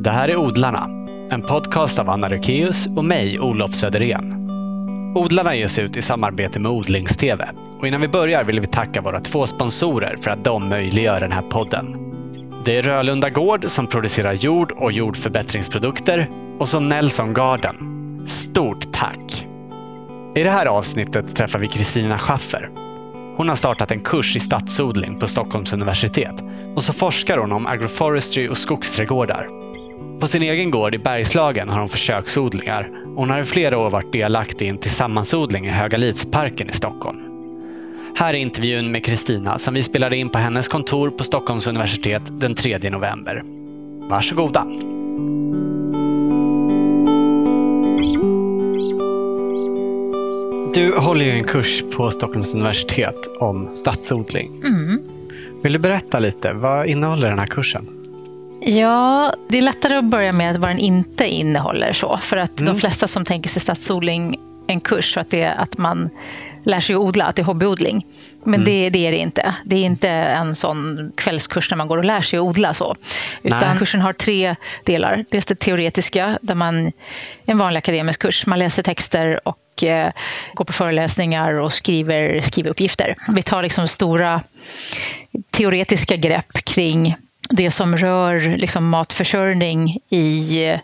Det här är Odlarna, en podcast av Anna Rökeus och mig, Olof Söderén. Odlarna ges ut i samarbete med Odlingstv. Och innan vi börjar vill vi tacka våra två sponsorer för att de möjliggör den här podden. Det är Rölunda Gård som producerar jord och jordförbättringsprodukter och så Nelson Garden. Stort tack! I det här avsnittet träffar vi Kristina Schaffer. Hon har startat en kurs i stadsodling på Stockholms universitet och så forskar hon om agroforestry och skogsträdgårdar. På sin egen gård i Bergslagen har hon försöksodlingar och hon har i flera år varit delaktig i en tillsammansodling i Högalidsparken i Stockholm. Här är intervjun med Kristina som vi spelade in på hennes kontor på Stockholms universitet den 3 november. Varsågoda! Du håller ju en kurs på Stockholms universitet om stadsodling. Mm. Vill du berätta lite? Vad innehåller den här kursen? Ja, det är lättare att börja med vad den inte innehåller. så. För att Mm. de flesta som tänker sig stadsodling, en kurs, så att det är att man lär sig odla, att det är hobbyodling. Men Mm. det, det är det inte. Det är inte en sån kvällskurs när man går och lär sig odla. så. Utan Nej. kursen har tre delar. Dels det teoretiska, där man en vanlig akademisk kurs. Man läser texter och eh, går på föreläsningar och skriver, skriver uppgifter. Vi tar liksom stora teoretiska grepp kring det som rör liksom matförsörjning i eh,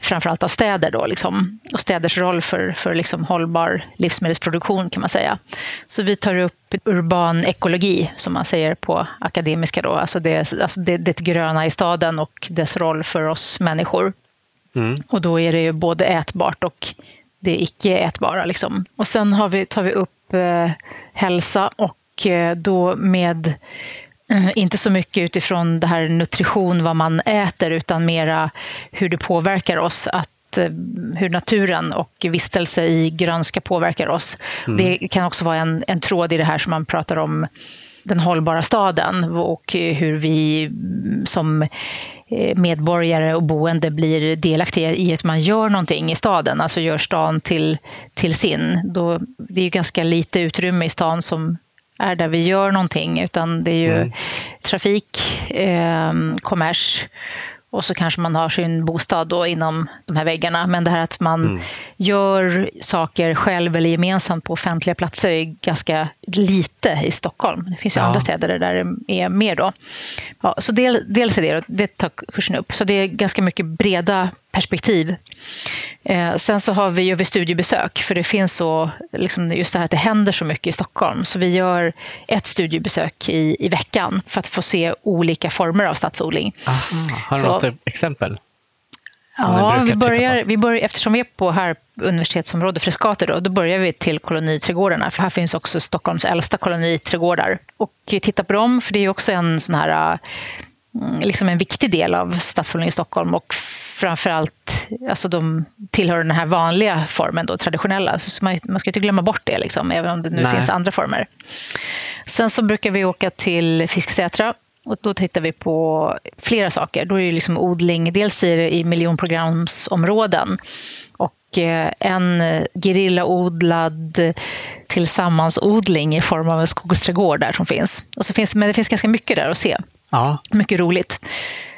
framförallt av städer. Då, liksom, och städers roll för, för liksom hållbar livsmedelsproduktion kan man säga. Så vi tar upp urban ekologi, som man säger på akademiska. Då. Alltså det, alltså det, det gröna i staden och dess roll för oss människor. Mm. Och då är det ju både ätbart och det icke ätbara. Liksom. Och sen har vi, tar vi upp eh, hälsa och eh, då med inte så mycket utifrån det här nutrition, vad man äter, utan mera hur det påverkar oss. Att eh, hur naturen och vistelse i grönska påverkar oss. Det kan också vara en, en tråd i det här som man pratar om den hållbara staden och hur vi mm, som eh, medborgare och boende blir delaktiga i att man gör någonting i staden, alltså gör stan till, till sin. Då, det är ju ganska lite utrymme i stan som är där vi gör någonting, utan det är ju trafik, eh, kommers och så kanske man har sin bostad då inom de här väggarna. Men det här att man gör saker själv eller gemensamt på offentliga platser är ganska lite i Stockholm. Det finns ju Ja. andra städer där det är mer. Då. Ja, så del, dels är det, det tar kursen upp. Så det är ganska mycket breda perspektiv. Eh, sen så har vi, gör vi studiebesök, för det finns så, liksom just det här att det händer så mycket i Stockholm. Så vi gör ett studiebesök i, i veckan för att få se olika former av stadsodling. Aha. Har du Så- något exempel? Ja, vi börjar, vi börjar, eftersom vi är på här universitetsområdet Frescati, då, då börjar vi till koloniträdgårdarna. För här finns också Stockholms äldsta koloniträdgårdar. Och titta på dem, för det är också en sån här liksom en viktig del av stadsodling i Stockholm. Och framförallt, alltså de tillhör den här vanliga formen, då, traditionella. Så man, man ska inte glömma bort det, liksom, även om det nu Nej. finns andra former. Sen så brukar vi åka till Fisksätra och då tittar vi på flera saker. Då är det liksom odling, dels i, i miljonprogramsområden och eh, en gerillaodlad tillsammansodling i form av en skogsträdgård där som finns. Och så finns. Men det finns ganska mycket där att se. Ja. Mycket roligt.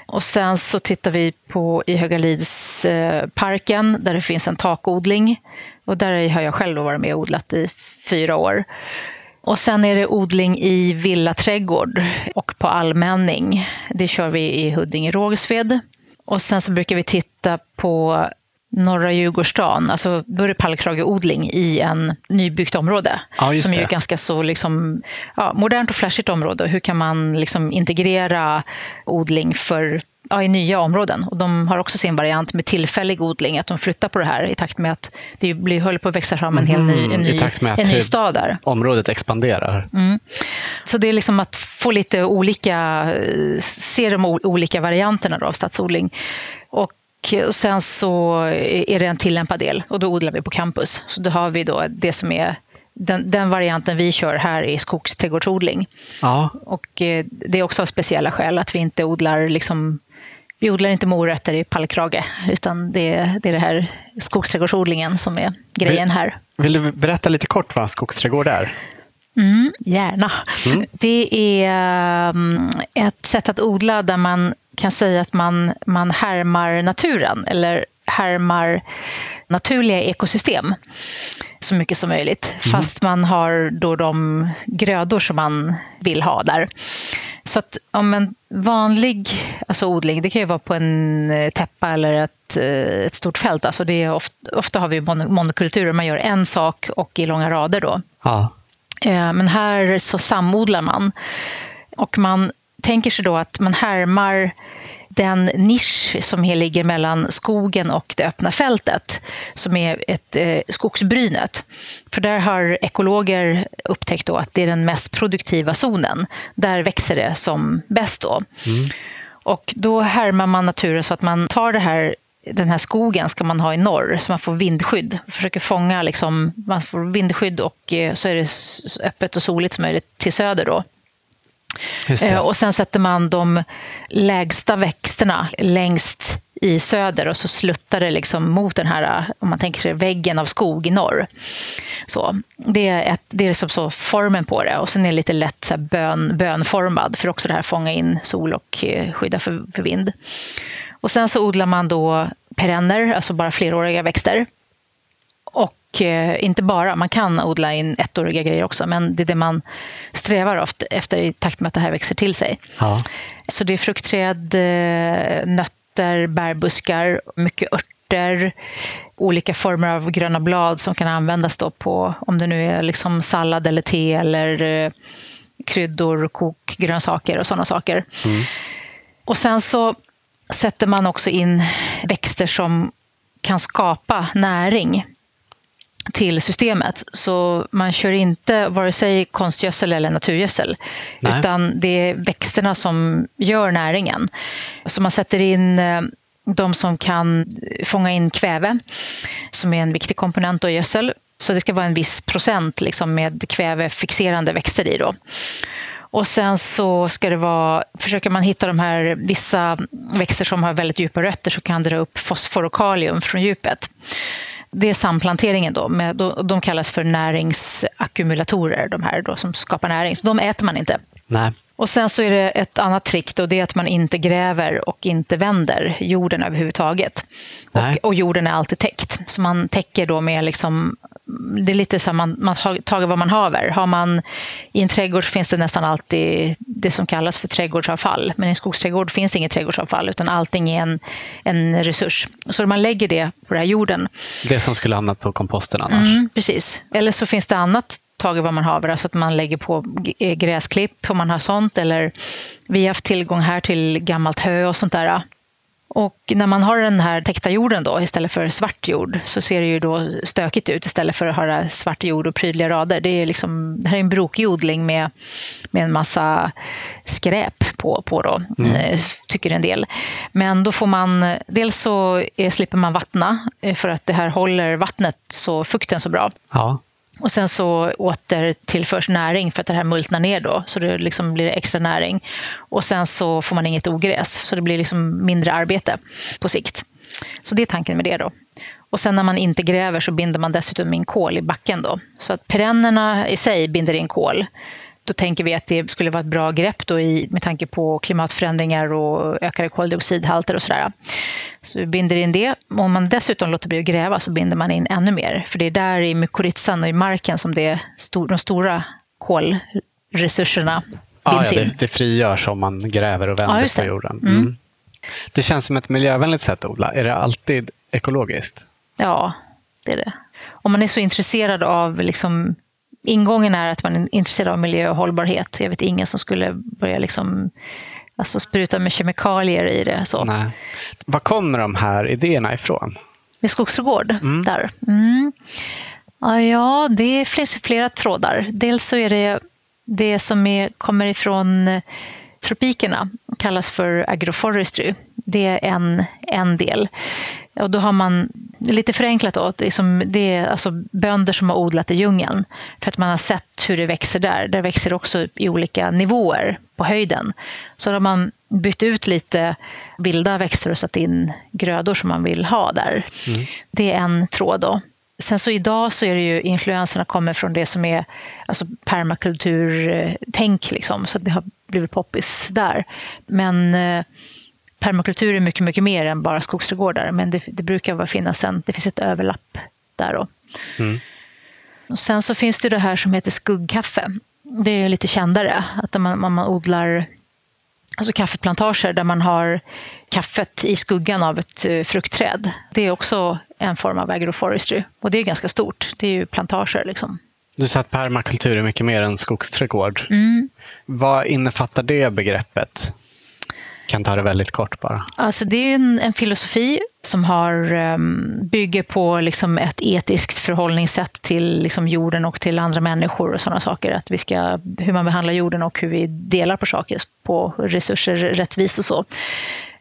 Och sen så tittar vi på i Högalidsparken eh, där det finns en takodling. Och där har jag själv varit med och odlat i fyra år. Och sen är det odling i villaträdgård och på allmänning. Det kör vi i Huddinge-Rågsved. Och sen så brukar vi titta på norra Djurgårdsstaden, alltså då är det pallkrageodling i en nybyggt område. Ja, som är ju ganska så liksom, ja, modernt och flashigt område. Hur kan man liksom integrera odling för ja, i nya områden? Och de har också sin variant med tillfällig odling, att de flyttar på det här i takt med att det blir, håller på att växa fram en hel ny, en Mhm, i ny, en ny typ- stad där. Området expanderar. Så det är liksom att få lite olika, se de olika varianterna av stadsodling. Och sen så är det en tillämpad del och då odlar vi på campus. Så då har vi då det som är den, den varianten vi kör här är skogsträdgårdsodling. Ja. Och eh, det är också av speciella skäl att vi inte odlar liksom vi odlar inte morötter i pallkrage, utan det, är- det är det här skogsträdgårdsodlingen som är grejen här. Vill du berätta lite kort vad skogsträdgård är? Mm, gärna. Det är um, ett sätt att odla där man kan säga att man, man härmar naturen eller härmar naturliga ekosystem så mycket som möjligt. Mm. Fast man har då de grödor som man vill ha där. Så att om en vanlig alltså odling, det kan ju vara på en eh, täppa eller ett, eh, ett stort fält. Alltså det är ofta, ofta har vi monokulturer, man gör en sak och i långa rader. Då. Ja. Eh, men här så samodlar man. Och man tänker sig då att man härmar den nisch som ligger mellan skogen och det öppna fältet, som är ett eh, skogsbrynet. För där har ekologer upptäckt då att det är den mest produktiva zonen. Där växer det som bäst. Då. Mm. Och då härmar man naturen så att man tar det här den här skogen ska man ha i norr, så man får vindskydd. Försöker fånga, liksom, man får vindskydd och eh, så är det öppet och soligt som möjligt till söder. Då. Eh, och sen sätter man de lägsta växterna längst i söder och så sluttar det liksom mot den här, eh, om man tänker sig väggen av skog i norr. Så, det är, ett, det är liksom så formen på det och sen är det lite lätt så bön, bönformad för också det här fånga in sol och eh, skydda för, för vind. Och sen så odlar man då perenner, alltså bara fleråriga växter. Och och eh, inte bara, man kan odla in ettåriga grejer också, men det är det man strävar efter i takt med att det här växer till sig. Ja. Så det är fruktträd, eh, nötter, bärbuskar, mycket örter, olika former av gröna blad som kan användas då på, om det nu är liksom sallad eller te eller eh, kryddor, kokgrönsaker och sådana saker. Mm. Och sen så sätter man också in växter som kan skapa näring till systemet. Så man kör inte vare sig konstgödsel eller naturgödsel. Nej. Utan det är växterna som gör näringen. Så man sätter in eh, de som kan fånga in kväve, som är en viktig komponent i gödsel. Så det ska vara en viss procent liksom, med kvävefixerande växter i. Då. Och sen så ska det vara, försöker man hitta de här vissa växter som har väldigt djupa rötter så kan det dra upp fosfor och kalium från djupet det är samplanteringen. Då, med, de kallas för näringsackumulatorer, de här då, som skapar näring. Så de äter man inte. Nej. Och sen så är det ett annat trick då, det är att man inte gräver och inte vänder jorden överhuvudtaget. Och, och, jorden är alltid täckt. Så man täcker då med liksom det är lite så att man, man tar vad man haver. Har man, I en trädgård finns det nästan alltid det som kallas för trädgårdsavfall. Men i en skogsträdgård finns det inget trädgårdsavfall, utan allting är en, en resurs. Så man lägger det på den här jorden. Det som skulle hamnat på komposten annars? Mm, precis. Eller så finns det annat taget vad man haver, alltså att man lägger på gräsklipp om man har sånt. Eller vi har haft tillgång här till gammalt hö och sånt där. Och när man har den här täckta jorden då, istället för svart jord så ser det ju då stökigt ut istället för att ha svart jord och prydliga rader. Det, är liksom, det här är en brokig odling med, med en massa skräp på, på då, mm. Eh, tycker en del. Men då får man, dels så slipper man vattna eh, för att det här håller vattnet, så fukten så bra. Ja. Och sen så åter tillförs näring för att det här multnar ner då, så det liksom blir extra näring. Och sen så får man inget ogräs, så det blir liksom mindre arbete på sikt. Så det är tanken med det då. Och sen när man inte gräver så binder man dessutom in kol i backen då. Så att perennerna i sig binder in kol. Då tänker vi att det skulle vara ett bra grepp då i, med tanke på klimatförändringar och ökade koldioxidhalter och sådär. Så vi binder in det. Om man dessutom låter bli att gräva så binder man in ännu mer. För det är där i mykorrhizan och i marken som det stor, de stora kolresurserna ah, binds ja, in. Det, det frigörs om man gräver och vänder ja, på jorden. Mm. Mm. Det känns som ett miljövänligt sätt att odla. Är det alltid ekologiskt? Ja, det är det. Om man är så intresserad av liksom ingången är att man är intresserad av miljö och hållbarhet. Jag vet ingen som skulle börja liksom, alltså spruta med kemikalier i det. Så. Nej. Var kommer de här idéerna ifrån? Med skogsträdgård? Mm. Där. Mm. Ja, det finns flera trådar. Dels så är det det som är, kommer ifrån tropikerna, kallas för agroforestry. Det är en, en del. Och då har man lite förenklat då, liksom det är alltså bönder som har odlat i djungeln. För att man har sett hur det växer där. Det växer också i olika nivåer på höjden. Så då har man bytt ut lite vilda växter och satt in grödor som man vill ha där. Mm. Det är en tråd. Då. Sen så idag så är det ju influenserna kommer från det som är alltså permakulturtänk, liksom, så det har blivit poppis där. Men eh, permakultur är mycket, mycket mer än bara skogsträdgårdar, men det, det brukar finnas en, det finns ett överlapp där. Då. Mm. Och sen så finns det det här som heter skuggkaffe. Det är lite kändare, att man, man, man odlar alltså kaffeplantager där man har kaffet i skuggan av ett uh, fruktträd. Det är också en form av agroforestry och det är ganska stort. Det är ju plantager. Liksom. Du sa att permakultur är mycket mer än skogsträdgård. Mm. Vad innefattar det begreppet? Kan ta det väldigt kort bara. Alltså det är en, en filosofi som har, um, bygger på liksom ett etiskt förhållningssätt till liksom jorden och till andra människor och sådana saker. Att vi ska, hur man behandlar jorden och hur vi delar på saker, på resurser rättvist och så.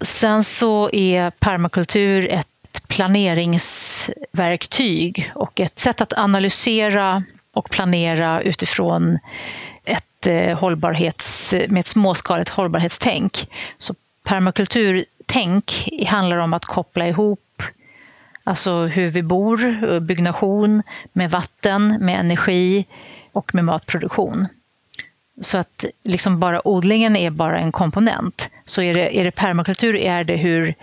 Sen så är permakultur ett planeringsverktyg och ett sätt att analysera och planera utifrån ett eh, hållbarhets, med ett småskaligt hållbarhetstänk. Så permakulturtänk handlar om att koppla ihop alltså hur vi bor, byggnation, med vatten, med energi och med matproduktion. Så att liksom bara odlingen är bara en komponent. Så är det, är det permakultur är det hur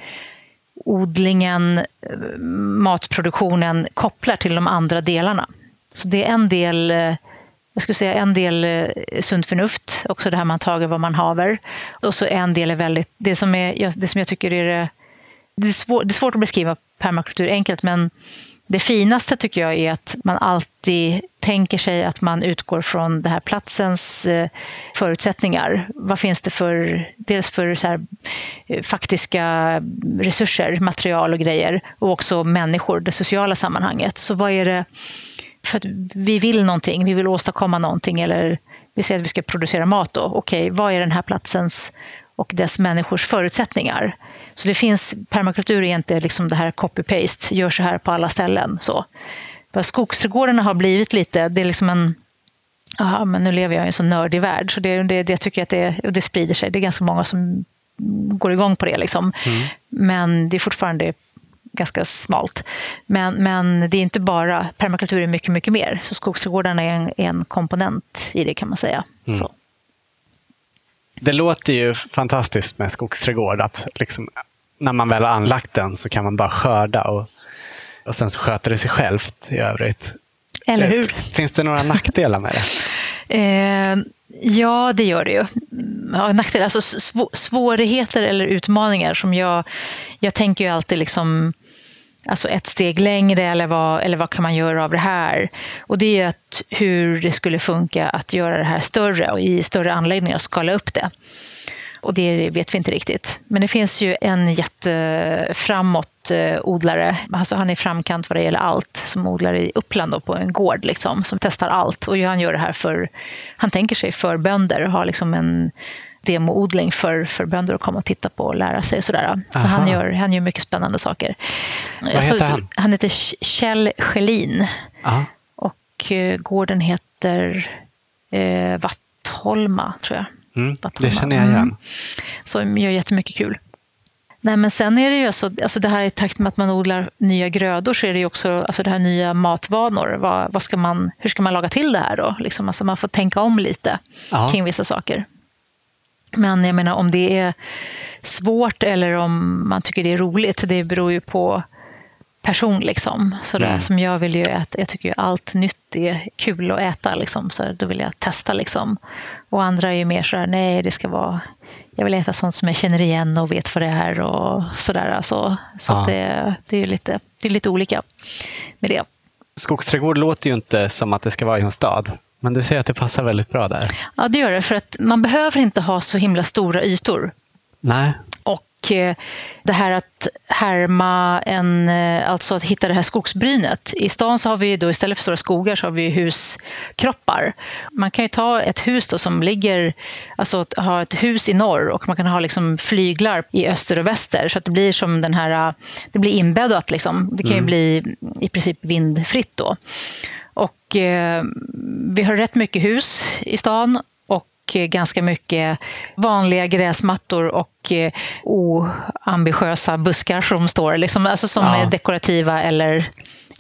odlingen, eh, matproduktionen kopplar till de andra delarna. Så det är en del eh, jag skulle säga en del eh, sunt förnuft, också det här man tager vad man haver. Och så en del är väldigt, det som, är, det som jag tycker är det, det är, svår, det är svårt att beskriva permakultur enkelt, men det finaste tycker jag är att man alltid tänker sig att man utgår från den här platsens eh, förutsättningar. Vad finns det för, dels för så här, eh, faktiska resurser, material och grejer, och också människor, det sociala sammanhanget. Så vad är det för att vi vill någonting, vi vill åstadkomma någonting eller vi säger att vi ska producera mat då. Okej, vad är den här platsens och dess människors förutsättningar? Så det finns, permakultur är inte liksom det här copy-paste, gör så här på alla ställen. Så. Skogsträdgårdarna har blivit lite, det är liksom en Ja, men nu lever jag i en så nördig värld, så det, det, det jag tycker att det, det sprider sig. Det är ganska många som går igång på det. Liksom. Mm. Men det är fortfarande ganska smalt. Men, men det är inte bara, permakultur är mycket, mycket mer. Så skogsträdgårdarna är en, en komponent i det kan man säga. Mm. Så. Det låter ju fantastiskt med skogsträdgård. Att liksom, när man väl har anlagt den så kan man bara skörda och, och sen så sköter det sig självt i övrigt. Eller hur? Finns det några nackdelar med det? Eh, ja, det gör det ju. Ja, nackdelar, alltså svårigheter eller utmaningar som jag... Jag tänker ju alltid liksom alltså ett steg längre eller vad, eller vad kan man göra av det här? Och det är att hur det skulle funka att göra det här större och i större anläggningar och skala upp det. Och det vet vi inte riktigt. Men det finns ju en jätteframåt eh, odlare, alltså han är i framkant vad det gäller allt, som odlar i Uppland på en gård, liksom, som testar allt. Och han gör det här för, han tänker sig för bönder, har liksom en demoodling för, för bönder att komma och titta på och lära sig. Och sådär. Så han gör, han gör mycket spännande saker. Vad heter alltså, han? Han heter Kjell Schelin. Aha. Och eh, gården heter eh, Vattholma, tror jag. Mm, det känner jag igen. Mm. Som gör jättemycket kul. Nej, men sen är det ju alltså, alltså det här i takt med att man odlar nya grödor så är det ju också alltså det här nya matvanor. Vad, vad ska man, hur ska man laga till det här då? Liksom, alltså man får tänka om lite Aha. kring vissa saker. Men jag menar om det är svårt eller om man tycker det är roligt, det beror ju på person. Liksom. Så mm. som jag vill ju äta, jag tycker ju allt nytt är kul att äta. Liksom. Så då vill jag testa. Liksom. Och andra är ju mer sådär, nej det ska vara jag vill äta sånt som jag känner igen och vet vad det är och sådär. Alltså. Så ja. det, det, är lite, det är lite olika med det. Skogsträdgård låter ju inte som att det ska vara i en stad. Men du säger att det passar väldigt bra där. Ja, det gör det. För att man behöver inte ha så himla stora ytor. Nej. Och eh, det här att härma en, eh, alltså att hitta det här skogsbrynet. I stan så har vi då istället för stora skogar så har vi huskroppar. Man kan ju ta ett hus då som ligger, alltså ha ett hus i norr och man kan ha liksom flyglar i öster och väster så att det blir som den här, det blir inbäddat liksom. Det kan ju mm. bli i princip vindfritt då. Och eh, vi har rätt mycket hus i stan och ganska mycket vanliga gräsmattor och eh, oambitiösa buskar som står, liksom, alltså som ja. är dekorativa eller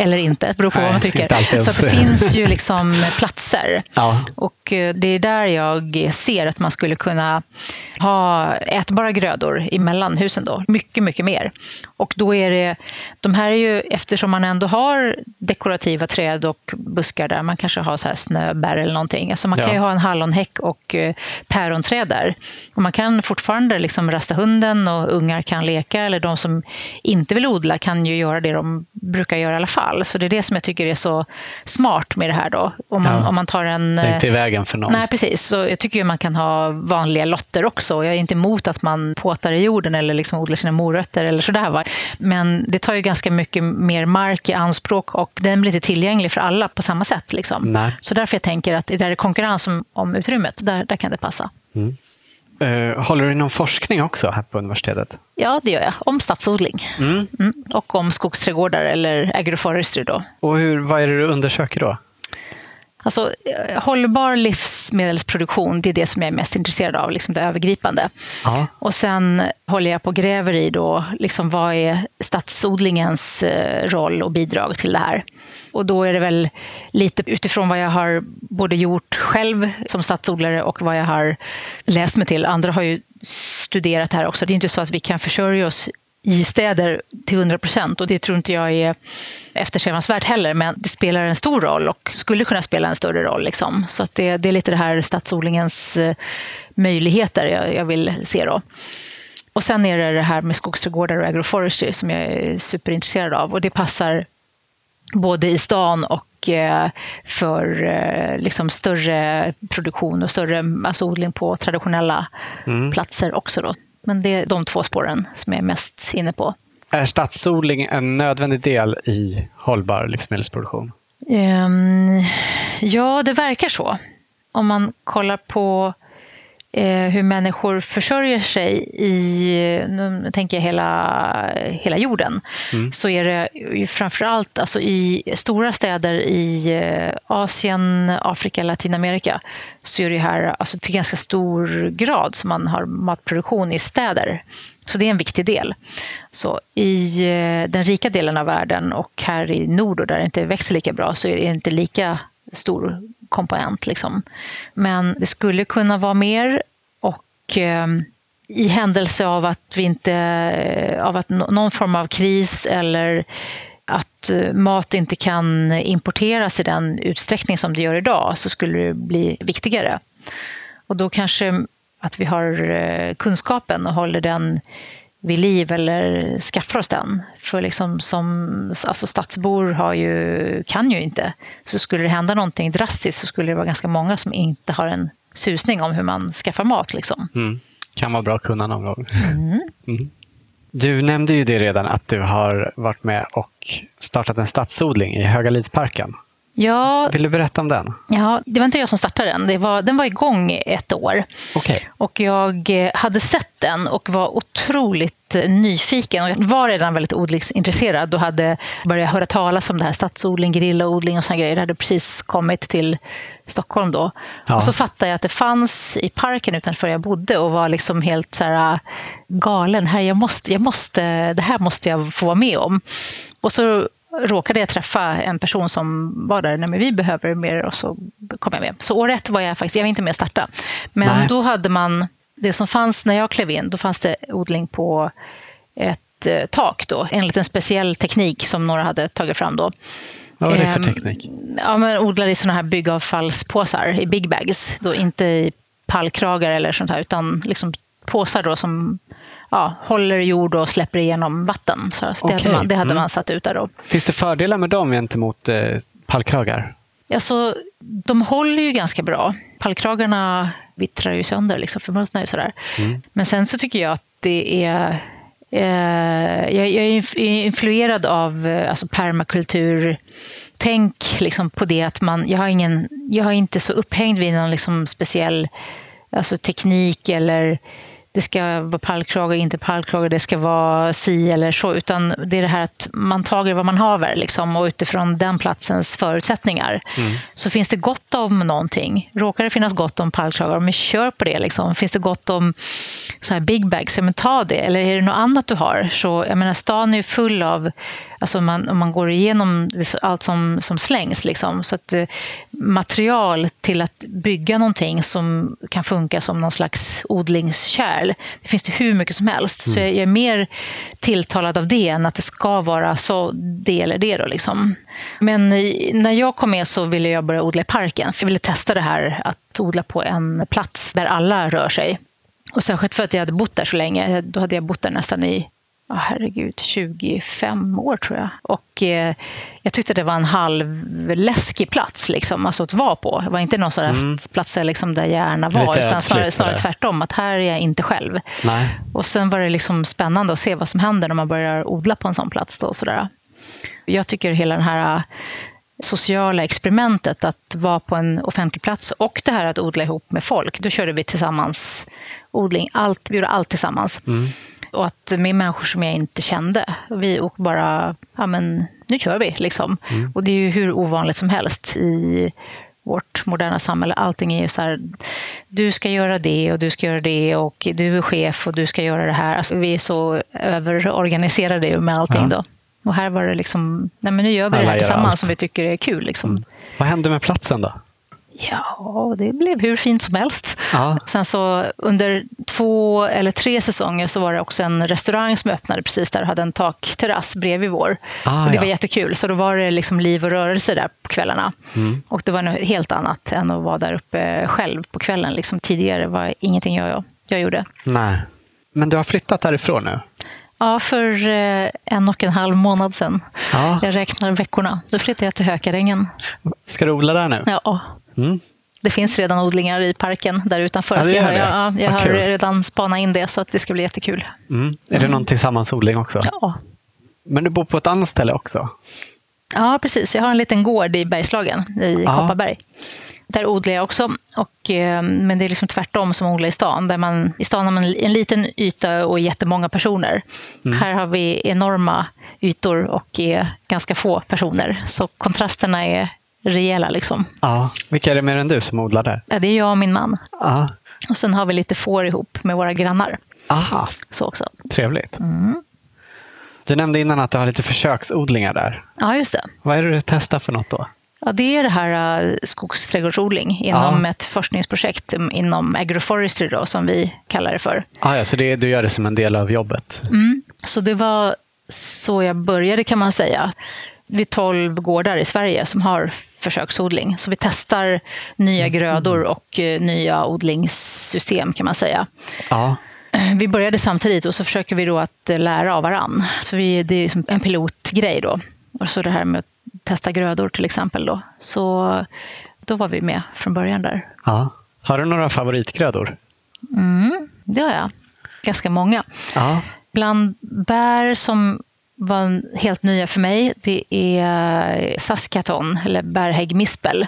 eller inte, beror på Nej, vad man tycker. Så det finns ju liksom platser. Ja. Och eh, det är där jag ser att man skulle kunna ha ätbara grödor emellan husen då. Mycket, mycket mer. Och då är det, de här är ju, eftersom man ändå har dekorativa träd och buskar där, man kanske har så här snöbär eller någonting. Alltså man kan ju ha en hallonhäck och eh, päronträd där. Och man kan fortfarande liksom rasta hunden och ungar kan leka, eller de som inte vill odla kan ju göra det de brukar göra i alla fall. Så det är det som jag tycker är så smart med det här då. Om man, Ja. om man tar en... Det är inte i vägen för någon. Nej, precis. Så jag tycker ju man kan ha vanliga lotter också. Jag är inte emot att man påtar i jorden eller liksom odlar sina morötter eller sådär. Va? Men det tar ju ganska mycket mer mark i anspråk och den blir inte tillgänglig för alla på samma sätt. Liksom. Nej. Så därför jag tänker att där det är konkurrens om, om utrymmet, där, där kan det passa. Eh, håller du någon forskning också här på universitetet? Ja, det gör jag. Om stadsodling. Mm. Och om skogsträdgårdar eller agroforestry. Då. Och hur, vad är det du undersöker då? Alltså, eh, hållbar livsmedelsproduktion, det är det som jag är mest intresserad av, liksom det övergripande. Ja. Och sen håller jag på och gräver i då, liksom vad är stadsodlingens eh, roll och bidrag till det här. Och då är det väl lite utifrån vad jag har både gjort själv som stadsodlare och vad jag har läst mig till. Andra har ju studerat det här också. Det är inte så att vi kan försörja oss i städer till 100 procent och det tror inte jag är eftersträvansvärt heller, men det spelar en stor roll och skulle kunna spela en större roll. Liksom. Så att det, det är lite det här stadsodlingens eh, möjligheter jag, jag vill se. Då. Och sen är det det här med skogsträdgårdar och agroforestry som jag är superintresserad av och det passar både i stan och eh, för eh, liksom större produktion och större alltså odling på traditionella platser också. Då. Men det är de två spåren som jag är mest inne på. Är stadsodling en nödvändig del i hållbar livsmedelsproduktion? Ehm, ja, det verkar så. Om man kollar på hur människor försörjer sig i, nu tänker jag hela, hela jorden, så är det framförallt alltså i stora städer i eh, Asien, Afrika, Latinamerika så är det här alltså till ganska stor grad som man har matproduktion i städer. Så det är en viktig del. Så I eh, den rika delen av världen och här i nord där det inte växer lika bra så är det inte lika stor komponent. Liksom. Men det skulle kunna vara mer och eh, i händelse av att vi inte, eh, av att någon form av kris eller att eh, mat inte kan importeras i den utsträckning som det gör idag så skulle det bli viktigare. Och då kanske att vi har eh, kunskapen och håller den vid liv eller skaffar oss den. För liksom som alltså stadsbor har ju, kan ju inte. Så skulle det hända någonting drastiskt så skulle det vara ganska många som inte har en susning om hur man skaffar mat. Liksom. Mm. Kan vara bra att kunna någon gång. Mm. Du nämnde ju det redan att du har varit med och startat en stadsodling i Högalidsparken. Ja, Vill du berätta om den? ja, det var inte jag som startade den. Det var, den var igång ett år. Okej. Och jag eh, hade sett den och var otroligt eh, nyfiken. Och jag var redan väldigt odlingsintresserad och hade börjat höra talas om det här stadsodling, gerillaodling och såna grejer. Det hade precis kommit till Stockholm då. Ja. Och så fattade jag att det fanns i parken utanför jag bodde och var liksom helt så här äh, galen. Här, jag måste, jag måste, det här måste jag få vara med om. Och så råkade jag träffa en person som var där, men vi behöver mer och så kom jag med. Så år ett var jag faktiskt, jag var inte med och starta. Men Nej. då hade man, det som fanns när jag klev in, då fanns det odling på ett eh, tak då, enligt en speciell teknik som några hade tagit fram då. Vad var det för Ehm, teknik? Ja, men odlar i såna här byggavfallspåsar, i big bags. Då inte i pallkragar eller sånt här, utan liksom påsar då som ja, håller jord och släpper igenom vatten. Så, det, Okej, hade man, det hade mm. man satt ut där då. Finns det fördelar med dem gentemot eh, pallkragar? Alltså, de håller ju ganska bra. Pallkragarna vittrar ju sönder, liksom, förmultnar ju sådär. Men sen så tycker jag att det är... Eh, jag, jag är inf- influerad av eh, alltså permakultur. Tänk liksom på det att man... Jag, har ingen, jag är inte så upphängd vid någon liksom speciell alltså teknik eller det ska vara pallkrage, inte pallkrage, det ska vara si eller så. Utan det är det här att man tager vad man haver liksom, och utifrån den platsens förutsättningar. Så finns det gott om någonting. Råkar det finnas gott om pallkragar, men kör på det. Liksom. Finns det gott om så här big bags, ja, men ta det. Eller är det något annat du har? Så, jag menar, stan är ju full av Alltså man, om man går igenom allt som, som slängs. Liksom. Så att, eh, material till att bygga någonting som kan funka som någon slags odlingskärl, det finns det hur mycket som helst. Mm. Så jag, jag, är mer tilltalad av det än att det ska vara så det eller det. Då, liksom. Men när jag kom med så ville jag börja odla i parken. För jag ville testa det här att odla på en plats där alla rör sig. Och särskilt för att jag hade bott där så länge. Då hade jag bott där nästan i oh, herregud, 25 år tror jag. Och eh, jag tyckte det var en halvläskig plats liksom, alltså att vara på. Det var inte någon sån mm. plats liksom, där jag gärna var, Lite utan snarare, snarare tvärtom. Att här är jag inte själv. Nej. Och sen var det liksom spännande att se vad som händer när man börjar odla på en sån plats. Då, och sådär. Jag tycker hela den här sociala experimentet att vara på en offentlig plats och det här att odla ihop med folk. Då körde vi tillsammans odling. Allt, vi gjorde allt tillsammans. Mm. Och att med människor som jag inte kände. Vi och bara, ja men nu kör vi liksom. Mm. Och det är ju hur ovanligt som helst i vårt moderna samhälle. Allting är ju så här, du ska göra det och du ska göra det och du är chef och du ska göra det här. Alltså, vi är så överorganiserade med allting ja. då. Och här var det liksom, nej men nu gör vi Alla det här tillsammans som vi tycker är kul. Liksom. Mm. Vad hände med platsen då? Ja, det blev hur fint som helst. Ja. Sen så under två eller tre säsonger så var det också en restaurang som öppnade precis där och hade en takterrass bredvid vår. Ah, och det ja. var jättekul. Så då var det liksom liv och rörelse där på kvällarna. Mm. Och det var något helt annat än att vara där uppe själv på kvällen. Liksom tidigare var ingenting jag, jag gjorde. Nej. Men du har flyttat härifrån nu? Ja, för eh, en och en halv månad sedan. Ja. Jag räknar veckorna. Då flyttade jag till Hökarängen. Ska du odla där nu? Ja. Mm. Det finns redan odlingar i parken där utanför. Ja, jag har, jag, jag har redan spanat in det så att det ska bli jättekul. Mm. Är det någon tillsammansodling också? Ja. Men du bor på ett annat ställe också? Ja, precis. Jag har en liten gård i Bergslagen, i ja. Kopparberg. Där odlar jag också. Och, eh, men det är liksom tvärtom som att odla i stan. Där man, I stan har man en liten yta och jättemånga personer. Mm. Här har vi enorma ytor och är ganska få personer. Så kontrasterna är rejäla. Liksom. Ja. Vilka är det mer än du som odlar där? Ja, det är jag och min man. Ja. Och sen har vi lite får ihop med våra grannar. Aha. Så också. Trevligt. Mm. Du nämnde innan att du har lite försöksodlingar där. Ja, just det. Vad är det du testar för något då? Ja, det är det här uh, skogsträdgårdsodling inom ja. ett forskningsprojekt inom agroforestry då, som vi kallar det för. Ah, ja, så det, du gör det som en del av jobbet? Mm. Så det var så jag började kan man säga. Vi är tolv gårdar i Sverige som har försöksodling. Så vi testar nya mm. grödor och uh, nya odlingssystem kan man säga. Ja. Vi började samtidigt och så försöker vi då att uh, lära av varann. För vi, det är liksom en pilotgrej då. Och så det här med att testa grödor till exempel. Då. Så då var vi med från början där. Ja. Har du några favoritgrödor? Mm, det har jag. Ganska många. Ja. Bland bär som var helt nya för mig, det är saskaton, eller bärhäggmispel.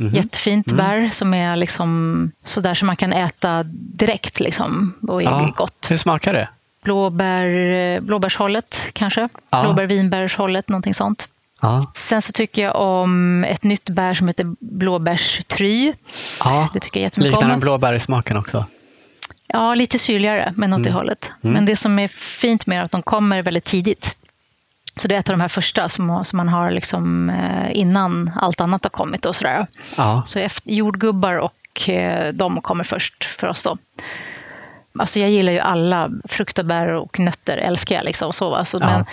Mm. Jättefint mm. bär som är liksom sådär som man kan äta direkt liksom, och är ja. gott. Hur smakar det? Blåbär, blåbärshållet kanske. Ja. Blåbär-vinbärshållet, någonting sånt. Ja. Sen så tycker jag om ett nytt bär som heter blåbärstry. Ja. Det tycker jag jättemycket Liknar om. den blåbär i smaken också? Ja, lite syrligare, men åt mm. det hållet. Mm. Men det som är fint med att de kommer väldigt tidigt. Så det är ett av de här första som, som man har liksom, eh, innan allt annat har kommit. Och sådär. Ja. Så efter, jordgubbar och eh, de kommer först för oss. Då. Alltså jag gillar ju alla frukt och bär och nötter, älskar jag. Liksom, så, alltså, ja. men,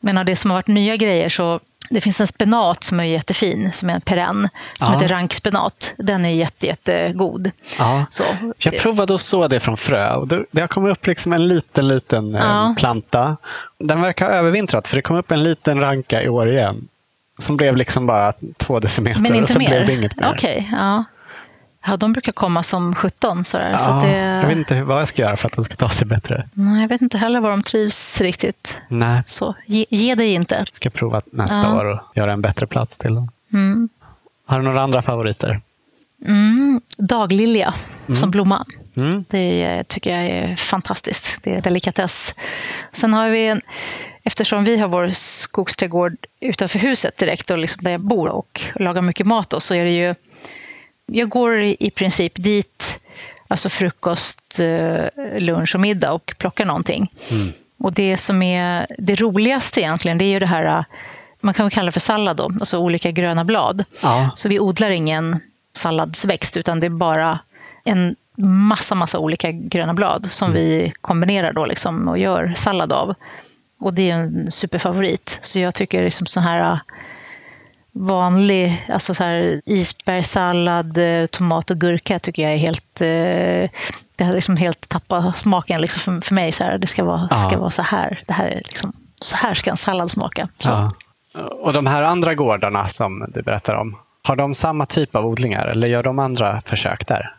men av det som har varit nya grejer så det finns en spenat som är jättefin, som är en perenn, som ja. heter rankspenat. Den är jätte, jättegod. Ja. Så. Jag provade att så det från frö och det har kommit upp liksom en liten, liten eh, ja. planta. Den verkar ha övervintrat, för det kom upp en liten ranka i år igen. Som blev liksom bara två decimeter Men inte och så mer. blev det inget mer. Okay, ja. Ja, de brukar komma som 17. Sådär, ja, så det... Jag vet inte vad jag ska göra för att de ska ta sig bättre. Nej, jag vet inte heller var de trivs riktigt. Nej. Så ge, ge dig inte. Jag ska prova nästa ja. år och göra en bättre plats till dem. Mm. Har du några andra favoriter? Mm, daglilja mm. som blomma. Mm. Det tycker jag är fantastiskt. Det är delikatess. Sen har vi en, eftersom vi har vår skogsträdgård utanför huset direkt och liksom där jag bor och lagar mycket mat, då, så är det ju jag går i princip dit, alltså frukost, eh, lunch och middag och plockar någonting. Mm. Och det som är det roligaste egentligen, det är ju det här, man kan väl kalla det för sallad då, alltså olika gröna blad. Ja. Så vi odlar ingen salladsväxt, utan det är bara en massa, massa olika gröna blad som mm. vi kombinerar då liksom och gör sallad av. Och det är en superfavorit. Så jag tycker liksom sån här vanlig alltså så här isbergssallad, eh, tomat och gurka tycker jag är helt... Eh, det har liksom helt tappat smaken liksom för, för mig. Så här, det ska vara, ska vara så här. Det här är liksom, så här ska en sallad smaka. Ja. Och de här andra gårdarna som du berättar om, har de samma typ av odlingar eller gör de andra försök där?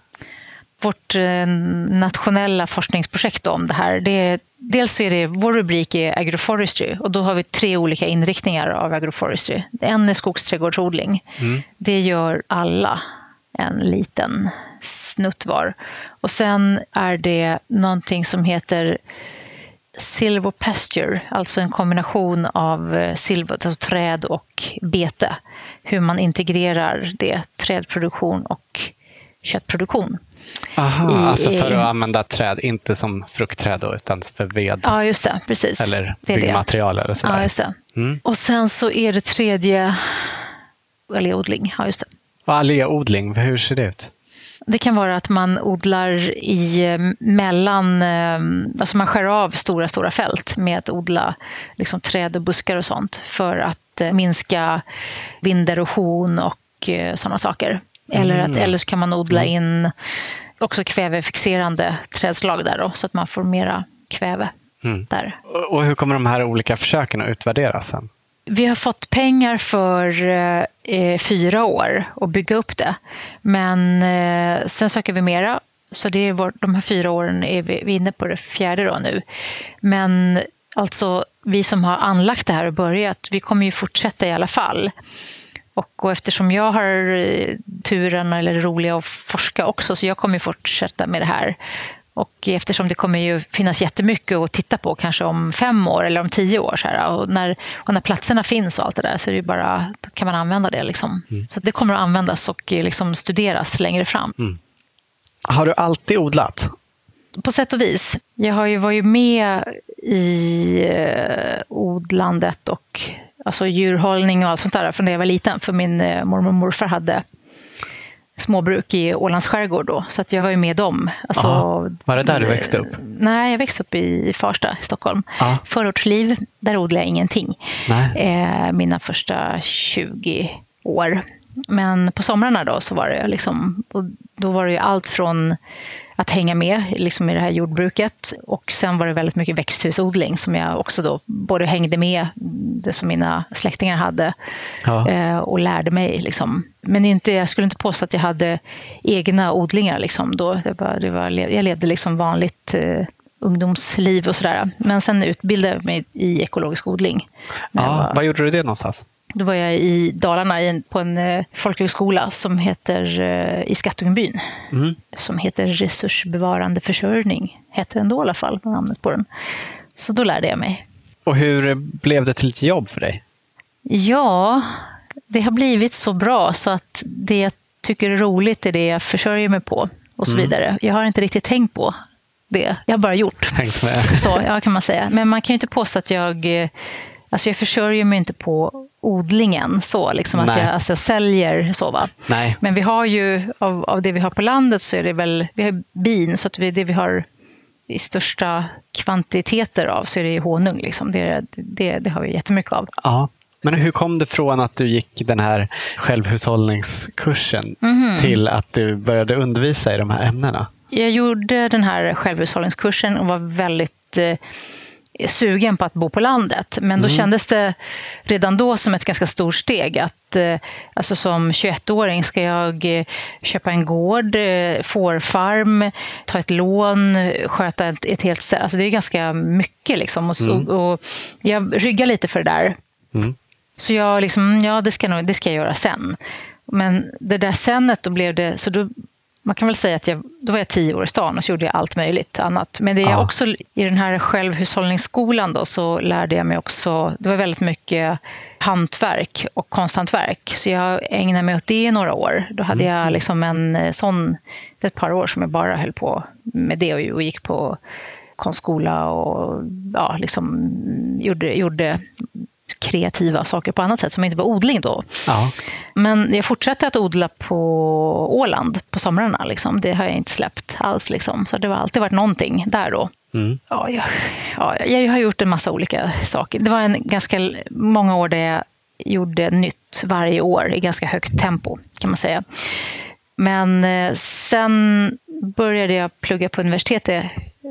Vårt eh, nationella forskningsprojekt om det här, det är, dels är det, vår rubrik är agroforestry och då har vi tre olika inriktningar av agroforestry. En är skogsträdgårdsodling. Mm. Det gör alla en liten snutt var. Och sen är det någonting som heter silver pasture, alltså en kombination av eh, silver, alltså träd och bete. Hur man integrerar det, trädproduktion och köttproduktion. Aha, i, alltså för att använda träd, inte som fruktträd då, utan för ved? Ja, just det. Precis. Eller byggmaterial eller sådär. Ja, just det. Mm. Och sen så är det tredje alléodling. Ja, just det. Och alléodling, hur ser det ut? Det kan vara att man odlar i eh, mellan, eh, alltså man skär av stora, stora fält med att odla liksom träd och buskar och sånt för att eh, minska vinderosion och sådana saker. Eller, att, mm. eller så kan man odla mm. in också kvävefixerande trädslag där då, så att man får mera kväve mm. där. Och hur kommer de här olika försöken att utvärderas sen? Vi har fått pengar för eh, fyra år att bygga upp det. Men eh, sen söker vi mera. Så det är vår, de här fyra åren är vi, vi är inne på det fjärde då nu. Men alltså vi som har anlagt det här och börjat, vi kommer ju fortsätta i alla fall. Och, och eftersom jag har eh, turen eller det roliga att forska också, så jag kommer fortsätta med det här. Och eftersom det kommer ju finnas jättemycket att titta på, kanske om fem år eller om tio år. Så här, och, när, och när platserna finns och allt det där, så är det bara, kan man använda det. Liksom. Mm. Så det kommer att användas och eh, liksom studeras längre fram. Mm. Har du alltid odlat? På sätt och vis. Jag har ju varit med i eh, odlandet och alltså djurhållning och allt sånt där från när jag var liten. För min eh, mormor och morfar hade småbruk i Ålands skärgård då, så att jag var ju med dem. Alltså, var det där du växte upp? Nej, jag växte upp i Farsta i Stockholm. Aha. Förortsliv, där odlade jag ingenting. Eh, mina första 20 år. Men på somrarna då så var det liksom, och då var det ju allt från att hänga med liksom i det här jordbruket. Och sen var det väldigt mycket växthusodling som jag också då både hängde med, det som mina släktingar hade, ja. Eh, och lärde mig. Liksom. Men inte, jag skulle inte påstå att jag hade egna odlingar. Liksom, då. Det var, det var, jag levde liksom vanligt eh, ungdomsliv och sådär. Men sen utbildade jag mig i ekologisk odling. Ja, var, vad gjorde du det någonstans? Då var jag i Dalarna på en eh, folkhögskola som heter, eh, i Skattungbyn. Mm. Som heter Resursbevarande försörjning. Heter den då i alla fall, namnet på den. Så då lärde jag mig. Och hur blev det till ett jobb för dig? Ja, det har blivit så bra så att det jag tycker är roligt är det jag försörjer mig på och så mm. vidare. Jag har inte riktigt tänkt på det. Jag har bara gjort. Tänkt med. Så, ja, kan man säga. Men man kan ju inte påstå att jag... Alltså jag försörjer mig inte på odlingen, så, liksom att jag, alltså, säljer så. Va? Nej. Men vi har ju, av, av det vi har på landet så är det väl, vi har bin, så att vi, det vi har i största kvantiteter av så är det honung. Liksom. Det, det, det har vi jättemycket av. Ja. Men hur kom det från att du gick den här självhushållningskursen mm. till att du började undervisa i de här ämnena? Jag gjorde den här självhushållningskursen och var väldigt eh, sugen på att bo på landet. Men då mm. kändes det redan då som ett ganska stort steg. att eh, alltså Som 21-åring ska jag eh, köpa en gård, eh, fårfarm, ta ett lån, sköta ett, ett helt ställe. Alltså det är ganska mycket. Liksom. Och, mm. och jag ryggar lite för det där. Mm. Så jag liksom, ja det ska, nog, det ska jag göra sen. Men det där senet, då blev det, så då man kan väl säga att jag, då var jag tio år i stan och så gjorde jag allt möjligt annat. Men det jag också, i den här självhushållningsskolan då, så lärde jag mig också, det var väldigt mycket hantverk och konsthantverk. Så jag ägnade mig åt det i några år. Då hade mm. jag liksom en eh, sån, ett par år som jag bara höll på med det och gick på konstskola och ja, liksom gjorde, gjorde kreativa saker på annat sätt som inte var odling då. Ja. Men jag fortsatte att odla på Åland på somrarna. Liksom. Det har jag inte släppt alls. Liksom. Så det har alltid varit någonting där då. Mm. Ja, jag, ja, jag har gjort en massa olika saker. Det var en ganska många år där jag gjorde nytt varje år i ganska högt tempo, kan man säga. Men eh, sen började jag plugga på universitetet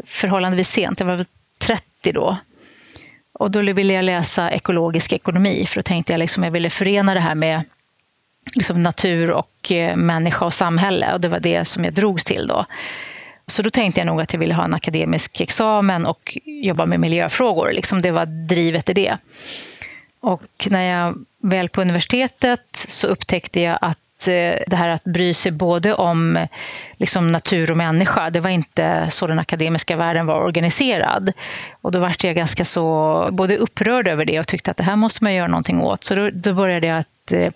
förhållandevis sent. Jag var väl 30 då. Och då ville jag läsa ekologisk ekonomi, för då tänkte jag liksom jag ville förena det här med liksom natur och eh, människa och samhälle. Och det var det som jag drogs till då. Så då tänkte jag nog att jag ville ha en akademisk examen och jobba med miljöfrågor. Liksom det var drivet i det. Och när jag väl på universitetet så upptäckte jag att Eh, det här att bry sig både om liksom natur och människa, det var inte så den akademiska världen var organiserad. Och då var jag ganska så både upprörd över det och tyckte att det här måste man göra någonting åt. Så då, då började jag att eh,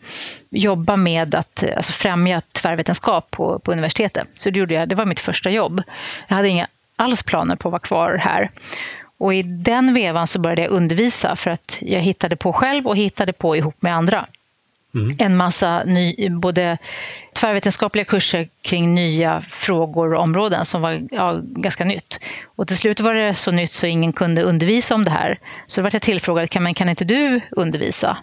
jobba med att eh, alltså främja tvärvetenskap på, på universitetet. Så det gjorde jag. Det var mitt första jobb. Jag hade inga alls planer på att vara kvar här. Och i den vevan så började jag undervisa för att jag hittade på själv och hittade på ihop med andra. Mm. En massa ny, både tvärvetenskapliga kurser kring nya frågor och områden som var ja, ganska nytt. Och till slut var det så nytt så ingen kunde undervisa om det här. Så då var jag tillfrågad, kan, men kan inte du undervisa?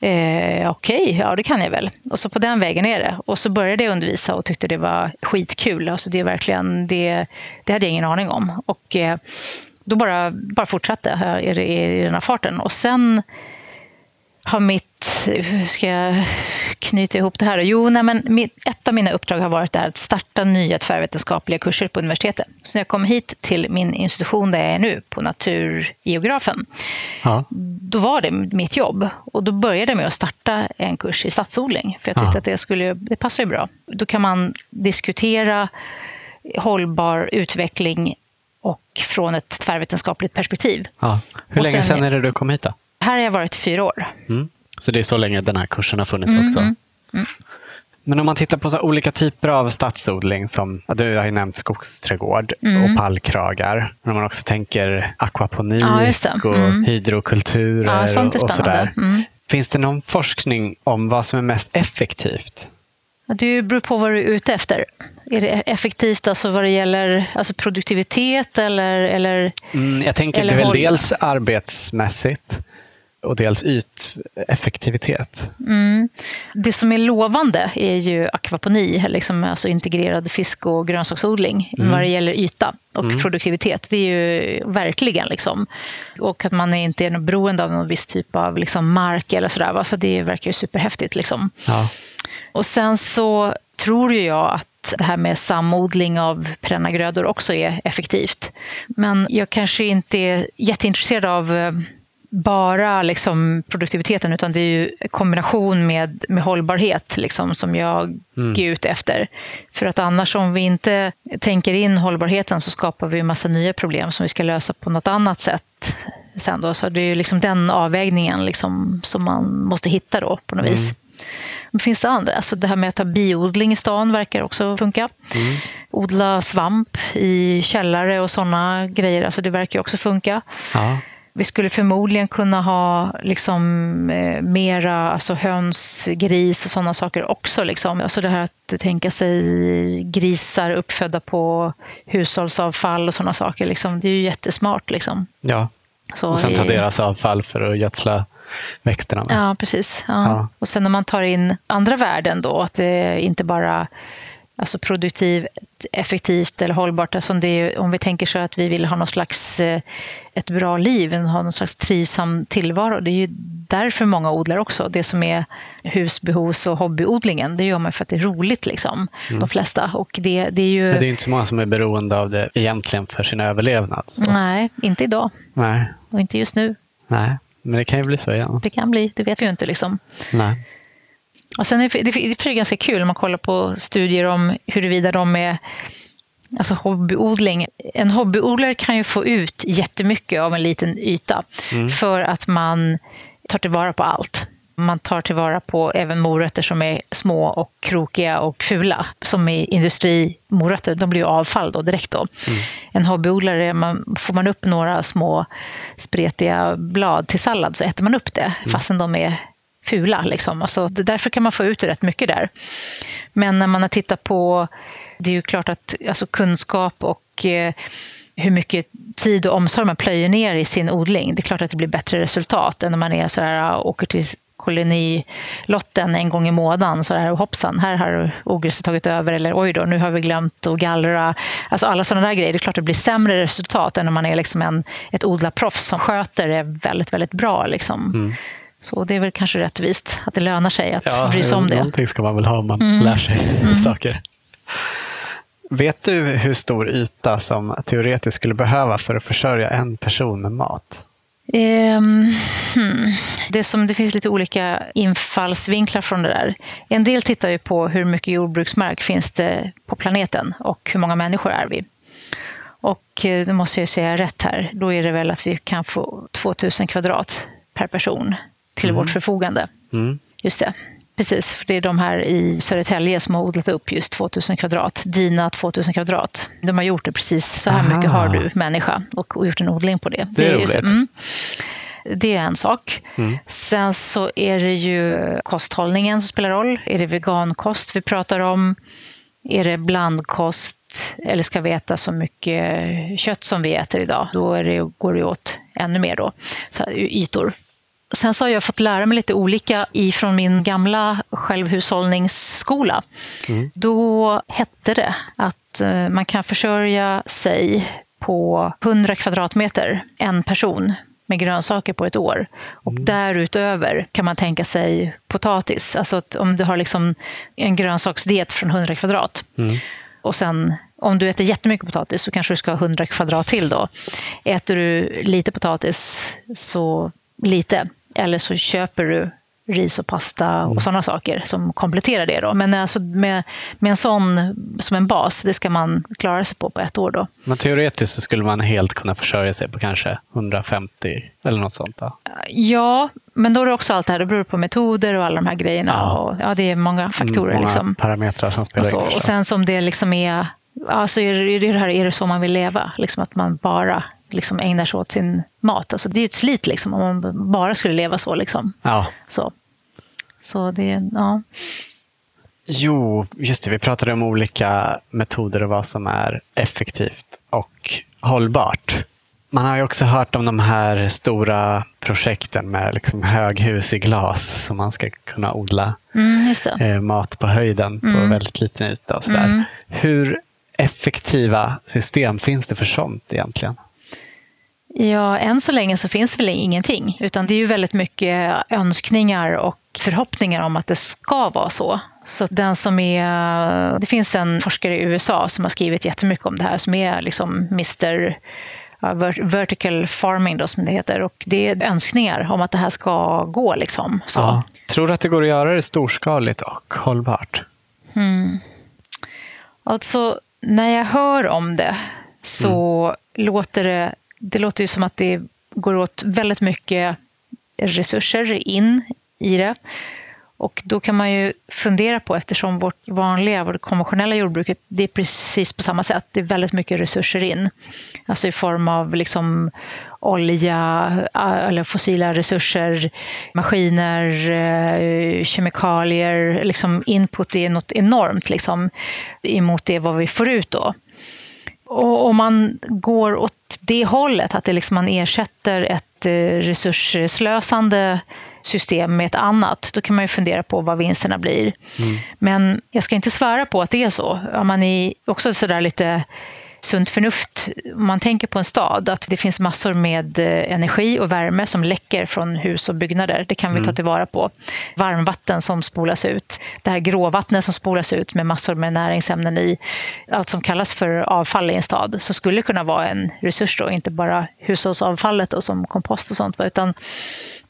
Eh, Okej, okay, ja det kan jag väl. Och så på den vägen är det. Och så började jag undervisa och tyckte det var skitkul. Alltså det, är verkligen, det, det hade jag ingen aning om. Och eh, då bara, bara fortsatte jag i, i den här farten. Och sen har mitt, hur ska jag knyta ihop det här? Jo, nej, men ett av mina uppdrag har varit att starta nya tvärvetenskapliga kurser på universitetet. Så när jag kom hit till min institution där jag är nu, på Naturgeografen, ja. då var det mitt jobb. Och då började jag med att starta en kurs i stadsodling, för jag tyckte ja. att det, skulle, det passar bra. Då kan man diskutera hållbar utveckling och från ett tvärvetenskapligt perspektiv. Ja. Hur länge sen, sedan är det du kom hit? Då? Här har jag varit fyra år. Mm. Så det är så länge den här kursen har funnits mm, också? Mm, mm. Men om man tittar på så olika typer av stadsodling, som du har ju nämnt skogsträdgård mm. och pallkragar. Men om man också tänker akvaponik ja, och mm. hydrokulturer ja, och, och sådär. Mm. Finns det någon forskning om vad som är mest effektivt? Det beror på vad du är ute efter. Är det effektivt alltså vad det gäller alltså produktivitet eller, eller mm, Jag tänker eller det är väl dels arbetsmässigt och dels yteffektivitet. Mm. Det som är lovande är ju akvaponi, liksom, alltså integrerad fisk och grönsaksodling mm. vad det gäller yta och mm. produktivitet. Det är ju verkligen liksom. Och att man inte är beroende av någon viss typ av liksom, mark eller sådär. Alltså det verkar ju superhäftigt. Liksom. Ja. Och sen så tror ju jag att det här med samodling av perenna grödor också är effektivt. Men jag kanske inte är jätteintresserad av eh, bara liksom produktiviteten utan det är ju kombination med, med hållbarhet liksom, som jag mm. är ute efter. För att annars om vi inte tänker in hållbarheten så skapar vi en massa nya problem som vi ska lösa på något annat sätt sen då. Så det är liksom den avvägningen liksom som man måste hitta då på något mm. vis. Men finns det andra? Alltså det här med att ha biodling i stan verkar också funka. Mm. Odla svamp i källare och sådana grejer, alltså det verkar också funka. Ja. Vi skulle förmodligen kunna ha liksom, eh, mera alltså höns, gris och sådana saker också. Liksom. Alltså det här att tänka sig grisar uppfödda på hushållsavfall och sådana saker. Liksom. Det är ju jättesmart. Liksom. Ja, Så och sen ta deras avfall för att gödsla växterna med. Ja, precis. Ja. Ja. Och sen om man tar in andra värden då, att det inte bara alltså produktivt, effektivt eller hållbart. Alltså det är, om vi tänker så att vi vill ha någon slags, eh, ett bra liv, ha någon slags trivsam tillvaro. Det är ju därför många odlar också. Det som är husbehovs och hobbyodlingen, det gör man för att det är roligt, liksom, mm. de flesta. Och det, det är ju... Men det är inte så många som är beroende av det egentligen för sin överlevnad. Så. Nej, inte idag. Nej. Och inte just nu. Nej, men det kan ju bli så igen. Det kan bli, det vet vi ju inte. Liksom. Nej. Och sen är det, det är ganska kul om man kollar på studier om huruvida de är Alltså hobbyodling. En hobbyodlare kan ju få ut jättemycket av en liten yta mm. för att man tar tillvara på allt. Man tar tillvara på även morötter som är små och krokiga och fula. Som i industrimorötter, de blir ju avfall då direkt. Då. Mm. En hobbyodlare, man, får man upp några små spretiga blad till sallad så äter man upp det, mm. fastän de är fula. Liksom. Alltså, därför kan man få ut rätt mycket där. Men när man har tittat på, det är ju klart att alltså, kunskap och eh, hur mycket tid och omsorg man plöjer ner i sin odling. Det är klart att det blir bättre resultat än när man är så här, ah, åker till kolonilotten en gång i månaden. Så här, hoppsan, här har ogräset tagit över. Eller oj då, nu har vi glömt att gallra. Alltså alla sådana där grejer. Det är klart att det blir sämre resultat än när man är liksom en, ett odlarproffs som sköter det väldigt, väldigt bra. Liksom. Mm. Så det är väl kanske rättvist att det lönar sig att ja, bry sig om det. Någonting ska man väl ha om man mm. lär sig mm. saker. Vet du hur stor yta som teoretiskt skulle behöva för att försörja en person med mat? Um, hmm. det, som, det finns lite olika infallsvinklar från det där. En del tittar ju på hur mycket jordbruksmark finns det på planeten och hur många människor är vi. Och eh, då måste jag säga rätt här. Då är det väl att vi kan få 2000 kvadrat per person till mm. vårt förfogande. Mm. Just det. Precis, för det är de här i Södertälje som har odlat upp just 2000 kvadrat. Dina 2000 kvadrat. De har gjort det precis, så här Aha. mycket har du människa och gjort en odling på det. Det är, det är roligt. Mm, det är en sak. Mm. Sen så är det ju kosthållningen som spelar roll. Är det vegankost vi pratar om? Är det blandkost? Eller ska vi äta så mycket kött som vi äter idag? Då det, går det åt ännu mer då. Så ytor. Sen så har jag fått lära mig lite olika ifrån min gamla självhushållningsskola. Mm. Då hette det att eh, man kan försörja sig på 100 kvadratmeter, en person, med grönsaker på ett år. Och mm. därutöver kan man tänka sig potatis. Alltså om du har liksom en grönsaksdiet från 100 kvadrat. Mm. Och sen om du äter jättemycket potatis så kanske du ska ha 100 kvadrat till då. Äter du lite potatis så lite. Eller så köper du ris och pasta och mm. sådana saker som kompletterar det. Då. Men alltså med, med en sån som en bas, det ska man klara sig på på ett år. Då. Men teoretiskt så skulle man helt kunna försörja sig på kanske 150 eller något sånt? Då. Ja, men då är det också allt det här, det beror på metoder och alla de här grejerna. Ja. Och, ja, det är många faktorer. Många liksom. parametrar som spelar in. Och, och sen som det liksom är, alltså är det, det här, är det så man vill leva? Liksom att man bara liksom ägnar sig åt sin mat. Alltså det är ett slit liksom, om man bara skulle leva så. Liksom. Ja. Så. så det, ja. Jo, just det. Vi pratade om olika metoder och vad som är effektivt och hållbart. Man har ju också hört om de här stora projekten med liksom höghus i glas som man ska kunna odla mm, eh, mat på höjden mm. på väldigt liten yta. Och sådär. Mm. Hur effektiva system finns det för sånt egentligen? Ja, än så länge så finns det väl ingenting. Utan det är ju väldigt mycket önskningar och förhoppningar om att det ska vara så. Så den som är... Det finns en forskare i USA som har skrivit jättemycket om det här, som är liksom Mr vertical farming då, som det heter. Och det är önskningar om att det här ska gå. Liksom. Så. Ja. Tror du att det går att göra det storskaligt och hållbart? Hmm. Alltså, när jag hör om det så mm. låter det det låter ju som att det går åt väldigt mycket resurser in i det. Och då kan man ju fundera på, eftersom vårt vanliga, vårt konventionella jordbruket, det är precis på samma sätt. Det är väldigt mycket resurser in. Alltså i form av liksom olja, eller fossila resurser, maskiner, eh, kemikalier. Liksom input är något enormt liksom, emot det vad vi får ut då. Och om man går åt det hållet, att det liksom man ersätter ett eh, resursslösande system med ett annat, då kan man ju fundera på vad vinsterna blir. Mm. Men jag ska inte svära på att det är så. Om man är också sådär lite sunt förnuft. Om man tänker på en stad, att det finns massor med eh, energi och värme som läcker från hus och byggnader. Det kan vi ta mm. tillvara på. Varmvatten som spolas ut. Det här gråvattnet som spolas ut med massor med näringsämnen i. Allt som kallas för avfall i en stad. Så skulle kunna vara en resurs då, inte bara hushållsavfallet då, som kompost och sånt. Utan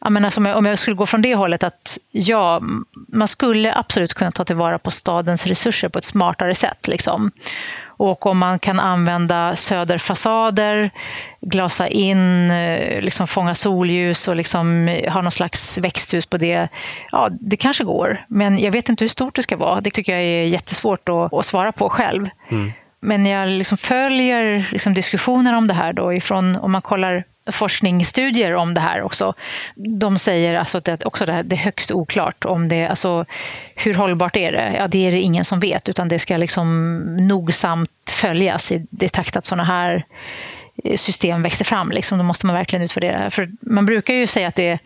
jag menar, som om jag skulle gå från det hållet att ja, man skulle absolut kunna ta tillvara på stadens resurser på ett smartare sätt. Liksom. Och om man kan använda söderfasader, glasa in, eh, liksom fånga solljus och liksom ha någon slags växthus på det. Ja, det kanske går, men jag vet inte hur stort det ska vara. Det tycker jag är jättesvårt att, att svara på själv. Mm. Men jag liksom följer liksom diskussioner om det här då ifrån, om man kollar forskningsstudier om det här också. De säger alltså att det, också det, här, det är högst oklart. om det, alltså, Hur hållbart är det? Ja, det är det ingen som vet, utan det ska liksom nogsamt följas i det takt att sådana här system växer fram. Liksom, då måste man verkligen utvärdera. För man brukar ju säga att det är,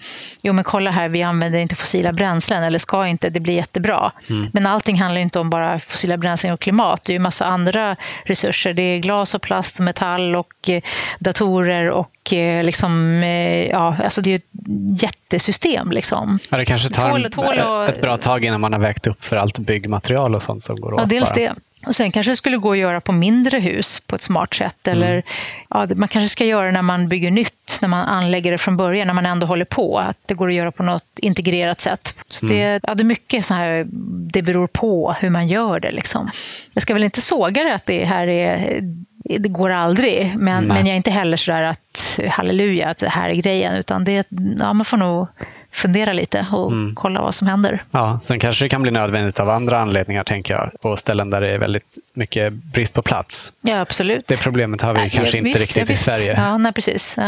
jo men kolla här, vi använder inte fossila bränslen, eller ska inte, det blir jättebra. Mm. Men allting handlar inte om bara fossila bränslen och klimat. Det är ju massa andra resurser. Det är glas och plast och metall och eh, datorer och eh, liksom, eh, ja, alltså det är ett jättesystem. Liksom. Ja, det kanske tar tål, tål och, ett bra tag innan man har vägt upp för allt byggmaterial och sånt som går åt. Ja, dels bara. det. Och sen kanske det skulle gå att göra på mindre hus på ett smart sätt. Eller, mm. ja, man kanske ska göra det när man bygger nytt, när man anlägger det från början, när man ändå håller på. Att det går att göra på något integrerat sätt. Så det, mm. ja, det är mycket så här, det beror på hur man gör det. Liksom. Jag ska väl inte såga det att det här är det går aldrig, men, men jag är inte heller så där att halleluja, att det här är grejen. Utan det, ja, man får nog fundera lite och mm. kolla vad som händer. Ja, sen kanske det kan bli nödvändigt av andra anledningar, tänker jag, på ställen där det är väldigt mycket brist på plats. Ja, absolut. Det problemet har vi ja, kanske inte visst, riktigt i Sverige. Ja, nej, precis.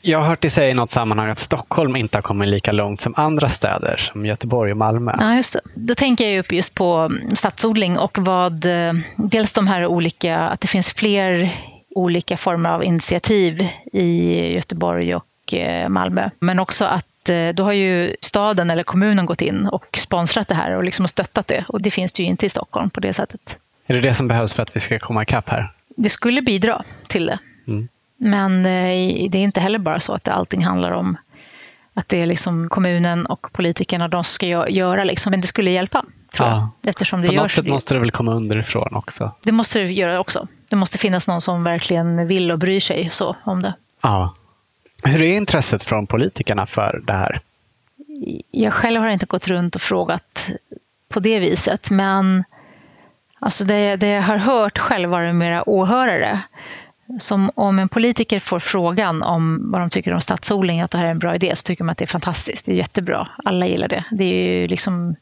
Jag har hört dig säga i något sammanhang att Stockholm inte har kommit lika långt som andra städer, som Göteborg och Malmö. Ja, just det. Då tänker jag upp just på stadsodling och vad, eh, dels de här olika, att det finns fler olika former av initiativ i Göteborg och eh, Malmö. Men också att Eh, då har ju staden eller kommunen gått in och sponsrat det här och liksom stöttat det. Och det finns det ju inte i Stockholm på det sättet. Är det det som behövs för att vi ska komma ikapp här? Det skulle bidra till det. Mm. Men eh, det är inte heller bara så att allting handlar om att det är liksom kommunen och politikerna de ska göra. Liksom. Men det skulle hjälpa, tror ja. jag. Eftersom det På något sätt måste det väl komma underifrån också? Det måste det göra också. Det måste finnas någon som verkligen vill och bryr sig så om det. Ja. Hur är intresset från politikerna för det här? Jag själv har inte gått runt och frågat på det viset, men alltså det, det jag har hört själv var det mera åhörare. Som om en politiker får frågan om vad de tycker om stadsodling, att det här är en bra idé, så tycker man att det är fantastiskt. Det är jättebra. Alla gillar det. Det är ju liksom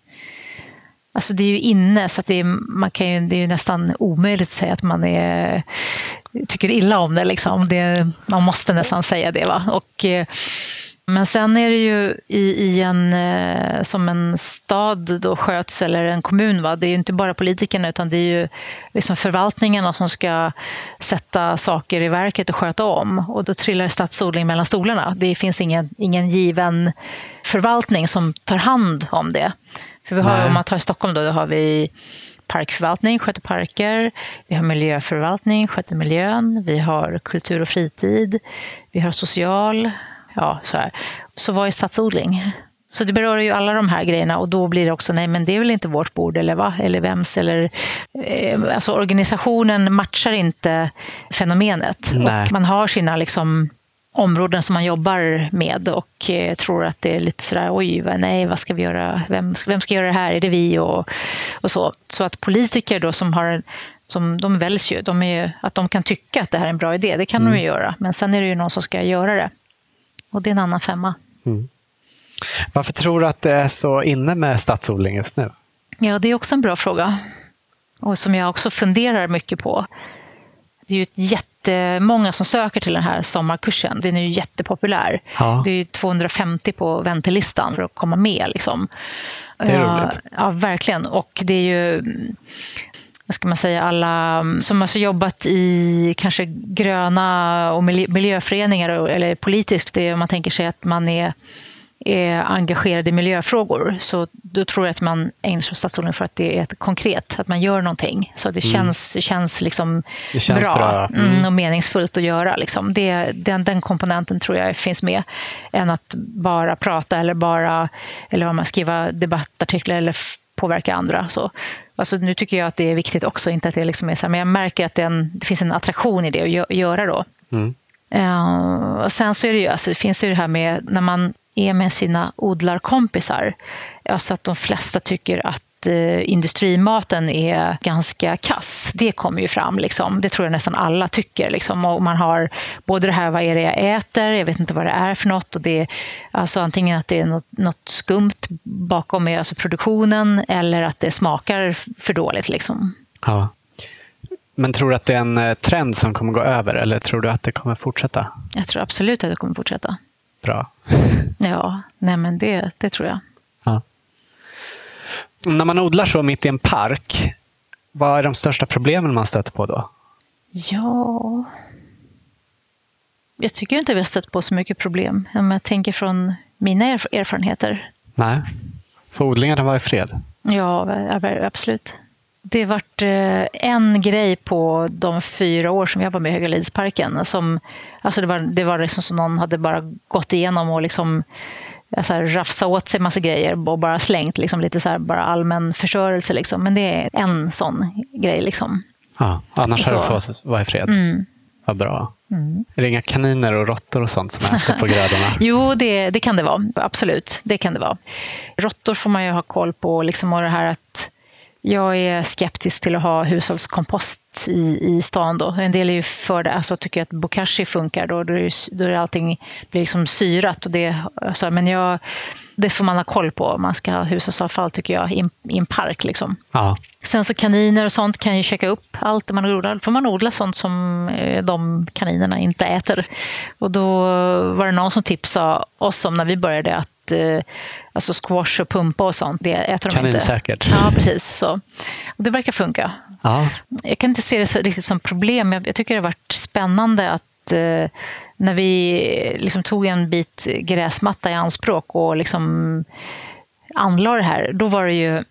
Alltså det är ju inne, så att det är, man kan ju, det är ju nästan omöjligt att säga att man är, tycker illa om det. Liksom. det man måste nästan säga det. Va? Och, eh, men sen är det ju i, i en, eh, som en stad då sköts, eller en kommun, va? det är ju inte bara politikerna utan det är ju liksom förvaltningarna som ska sätta saker i verket och sköta om. Och då trillar stadsodling mellan stolarna. Det finns ingen, ingen given förvaltning som tar hand om det. För vi har, om man tar Stockholm då, då har vi parkförvaltning, sköter parker. Vi har miljöförvaltning, sköter miljön. Vi har kultur och fritid. Vi har social. Ja, så här. Så vad är stadsodling? Så det berör ju alla de här grejerna och då blir det också, nej men det är väl inte vårt bord eller va? Eller vems? Eller, eh, alltså organisationen matchar inte fenomenet. Nej. Och man har sina liksom områden som man jobbar med och eh, tror att det är lite sådär, oj, nej, vad ska vi göra? Vem, vem ska göra det här? Är det vi? Och, och så. Så att politiker då som har som de väljs ju, de ju, att de kan tycka att det här är en bra idé, det kan mm. de ju göra. Men sen är det ju någon som ska göra det. Och det är en annan femma. Mm. Varför tror du att det är så inne med stadsodling just nu? Ja, det är också en bra fråga. Och som jag också funderar mycket på. Det är ju ett jätte jättemånga som söker till den här sommarkursen. Den är ju jättepopulär. Ja. Det är ju 250 på väntelistan för att komma med. Liksom. Det är roligt. Ja, verkligen. Och det är ju vad ska man säga, alla som har jobbat i kanske gröna och miljöföreningar eller politiskt. Det är man tänker sig att man är är engagerad i miljöfrågor så då tror jag att man ägnar sig åt stadsodling för att det är konkret, att man gör någonting. Så det mm. känns, känns, liksom det känns bra, bra. Mm. mm. och meningsfullt att göra. Liksom. Det, den, den komponenten tror jag finns med, än att bara prata eller bara eller vad man skriva debattartiklar eller påverka andra. Så. Alltså, nu tycker jag att det är viktigt också, inte att det liksom är så här, men jag märker att det, en, det finns en attraktion i det att göra då. Mm. Uh, och sen så är det ju, alltså, det finns ju det här med när man är med sina odlarkompisar. Alltså att de flesta tycker att eh, industrimaten är ganska kass. Det kommer ju fram. Liksom. Det tror jag nästan alla tycker. Liksom. Och man har både det här, vad är det jag äter? Jag vet inte vad det är för något. Och det, alltså antingen att det är något, något skumt bakom alltså produktionen eller att det smakar för dåligt. Liksom. Ja. Men tror du att det är en eh, trend som kommer gå över eller tror du att det kommer fortsätta? Jag tror absolut att det kommer fortsätta. Bra. Ja, nej men det, det tror jag. Ja. När man odlar så mitt i en park, vad är de största problemen man stöter på då? Ja... Jag tycker inte vi har stött på så mycket problem. Om jag tänker från mina erfarenheter. Nej. Får odlingarna vara i fred? Ja, absolut. Det varit eh, en grej på de fyra år som jag var med i Högalidsparken. Som, alltså det var, det var liksom som någon hade bara gått igenom och liksom så här, rafsa åt sig massa grejer och bara slängt liksom, lite så här, bara allmän förstörelse. Liksom. Men det är en sån grej. Liksom. Ja, annars så. har du fått vara i fred. Mm. Vad bra. Mm. Är det inga kaniner och råttor och sånt som äter på grödorna? jo, det, det kan det vara. Absolut. Det kan det vara. Råttor får man ju ha koll på. Liksom, och det här att jag är skeptisk till att ha hushållskompost i, i stan. Då. En del är ju för det, alltså tycker att bokashi funkar. Då, då, är, då är allting blir liksom syrat. Och det, alltså, men jag, det får man ha koll på om man ska ha hushållsavfall tycker jag, i, i en park. Liksom. Ja. Sen så kaniner och sånt kan ju checka upp allt det man odlar. Då får man odla sånt som eh, de kaninerna inte äter. Och då var det någon som tipsade oss om när vi började att eh, alltså squash och pumpa och sånt, det äter de inte. säkert. Ja, precis. Så. Och det verkar funka. Ja. Jag kan inte se det så, riktigt som problem. Jag, jag tycker det har varit spännande att eh, när vi liksom tog en bit gräsmatta i anspråk och liksom anlade det här, då var det ju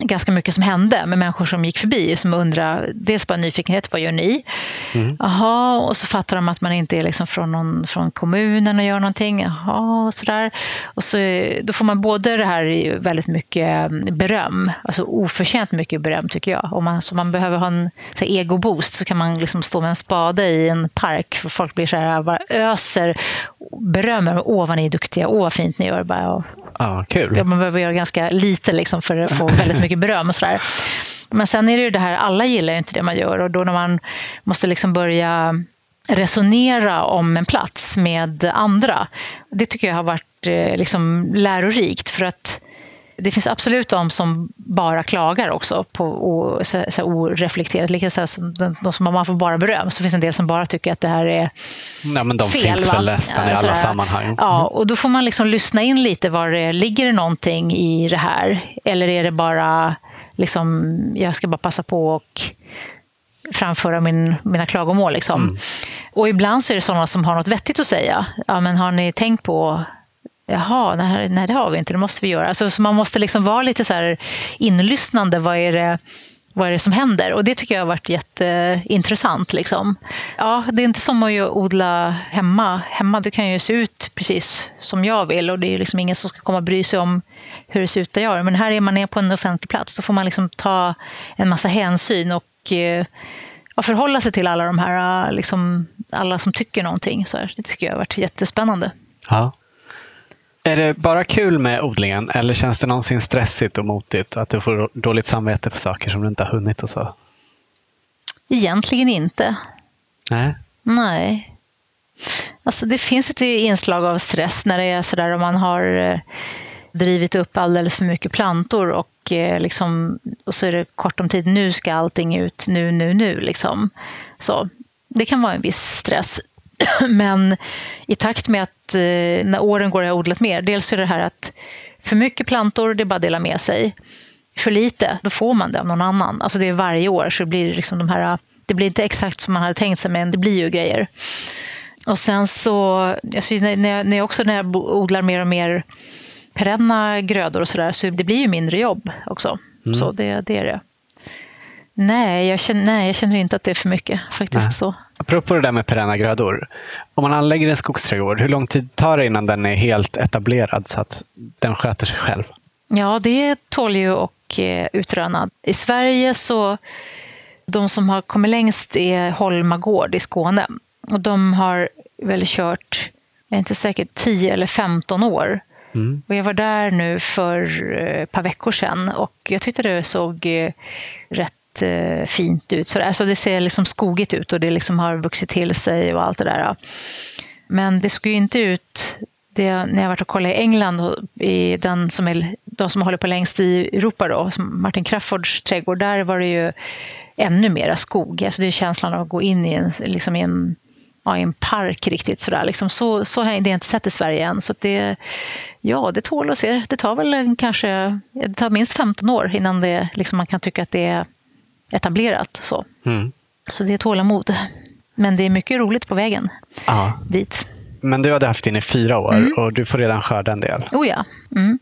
ganska mycket som hände med människor som gick förbi som undrade, dels bara nyfikenhet, vad gör ni? Mm. och så fattar de att man inte är liksom från, någon, från kommunen och gör någonting. Jaha, och sådär. Och så, då får man både det här väldigt mycket beröm, alltså oförtjänt mycket beröm tycker jag. Om man, så man behöver ha en så här, egoboost så kan man liksom stå med en spade i en park för folk blir så här, bara öser berömmer. Åh, vad ni är duktiga. Åh, vad fint ni gör. Bara, ja, kul. man behöver göra ganska lite liksom, för att få väldigt mycket beröm. Och sådär. Men sen är det ju det här, alla gillar ju inte det man gör. Och då när man måste liksom börja resonera om en plats med andra. Det tycker jag har varit eh, liksom, lärorikt. För att det finns absolut de som bara klagar också på och, så, så oreflekterat. Lika så de, de som man får bara beröm. Så finns en del som bara tycker att det här är ja, men de fel. finns väl nästan i alla sammanhang. Mm. Ja, och då får man liksom lyssna in lite. Var det, ligger det någonting i det här? Eller är det bara liksom, jag ska bara passa på och framföra min, mina klagomål. Liksom. Mm. Och ibland så är det sådana som har något vettigt att säga. Ja, men har ni tänkt på Jaha, nej, nej det har vi inte, det måste vi göra. Alltså, så man måste liksom vara lite så här inlyssnande. Vad är, det, vad är det som händer? Och det tycker jag har varit jätteintressant. Liksom. Ja, det är inte som att odla hemma. Hemma du kan ju se ut precis som jag vill och det är liksom ingen som ska komma och bry sig om hur det ser ut där jag är. Men här är man på en offentlig plats. Då får man liksom ta en massa hänsyn och eh, och förhålla sig till alla de här, eh, liksom, alla som tycker någonting. Så här, det tycker jag har varit jättespännande. Ja. Är det bara kul med odlingen eller känns det någonsin stressigt och motigt? Att du får dåligt samvete för saker som du inte har hunnit och så? Egentligen inte. Nej. Nej. Alltså det finns ett inslag av stress när det är sådär om man har eh, drivit upp alldeles för mycket plantor och, eh, liksom, och så är det kort om tid. Nu ska allting ut, nu, nu, nu. Liksom. Så det kan vara en viss stress. Men i takt med att eh, när åren går har jag odlat mer, dels är det här att för mycket plantor, det är bara att dela med sig. För lite, då får man det av någon annan. Alltså det är varje år, så det blir liksom de här det blir inte exakt som man hade tänkt sig, men det blir ju grejer. Och sen så, alltså när, jag, när jag också när jag odlar mer och mer perenna grödor och sådär, så det blir ju mindre jobb också. Mm. Så det, det är det. Nej jag, känner, nej, jag känner inte att det är för mycket. faktiskt nej. så. Apropå det där med perenna grödor. Om man anlägger en skogsträdgård, hur lång tid tar det innan den är helt etablerad så att den sköter sig själv? Ja, det tål ju att eh, utröna. I Sverige så, de som har kommit längst är Holma gård i Skåne. Och de har väl kört, jag är inte säker, 10 eller 15 år Mm. Och jag var där nu för ett par veckor sedan och jag tyckte det såg rätt eh, fint ut. Så alltså det ser liksom skogigt ut och det liksom har vuxit till sig och allt det där. Men det såg ju inte ut det, när jag varit och kollat i England, i den som är, de som håller på längst i Europa, då, som Martin Crawfords trädgård, där var det ju ännu mera skog. Alltså det är känslan av att gå in i en, liksom i en, ja, i en park riktigt. Sådär. Liksom så, så har jag inte sett i Sverige än. Så det, ja, det tål att se. Det tar väl en, kanske det tar minst 15 år innan det, liksom man kan tycka att det är etablerat. Så, mm. så det är tålamod. Men det är mycket roligt på vägen Aha. dit. Men du hade haft din i fyra år mm. och du får redan skörda en del. Oh ja. Mm.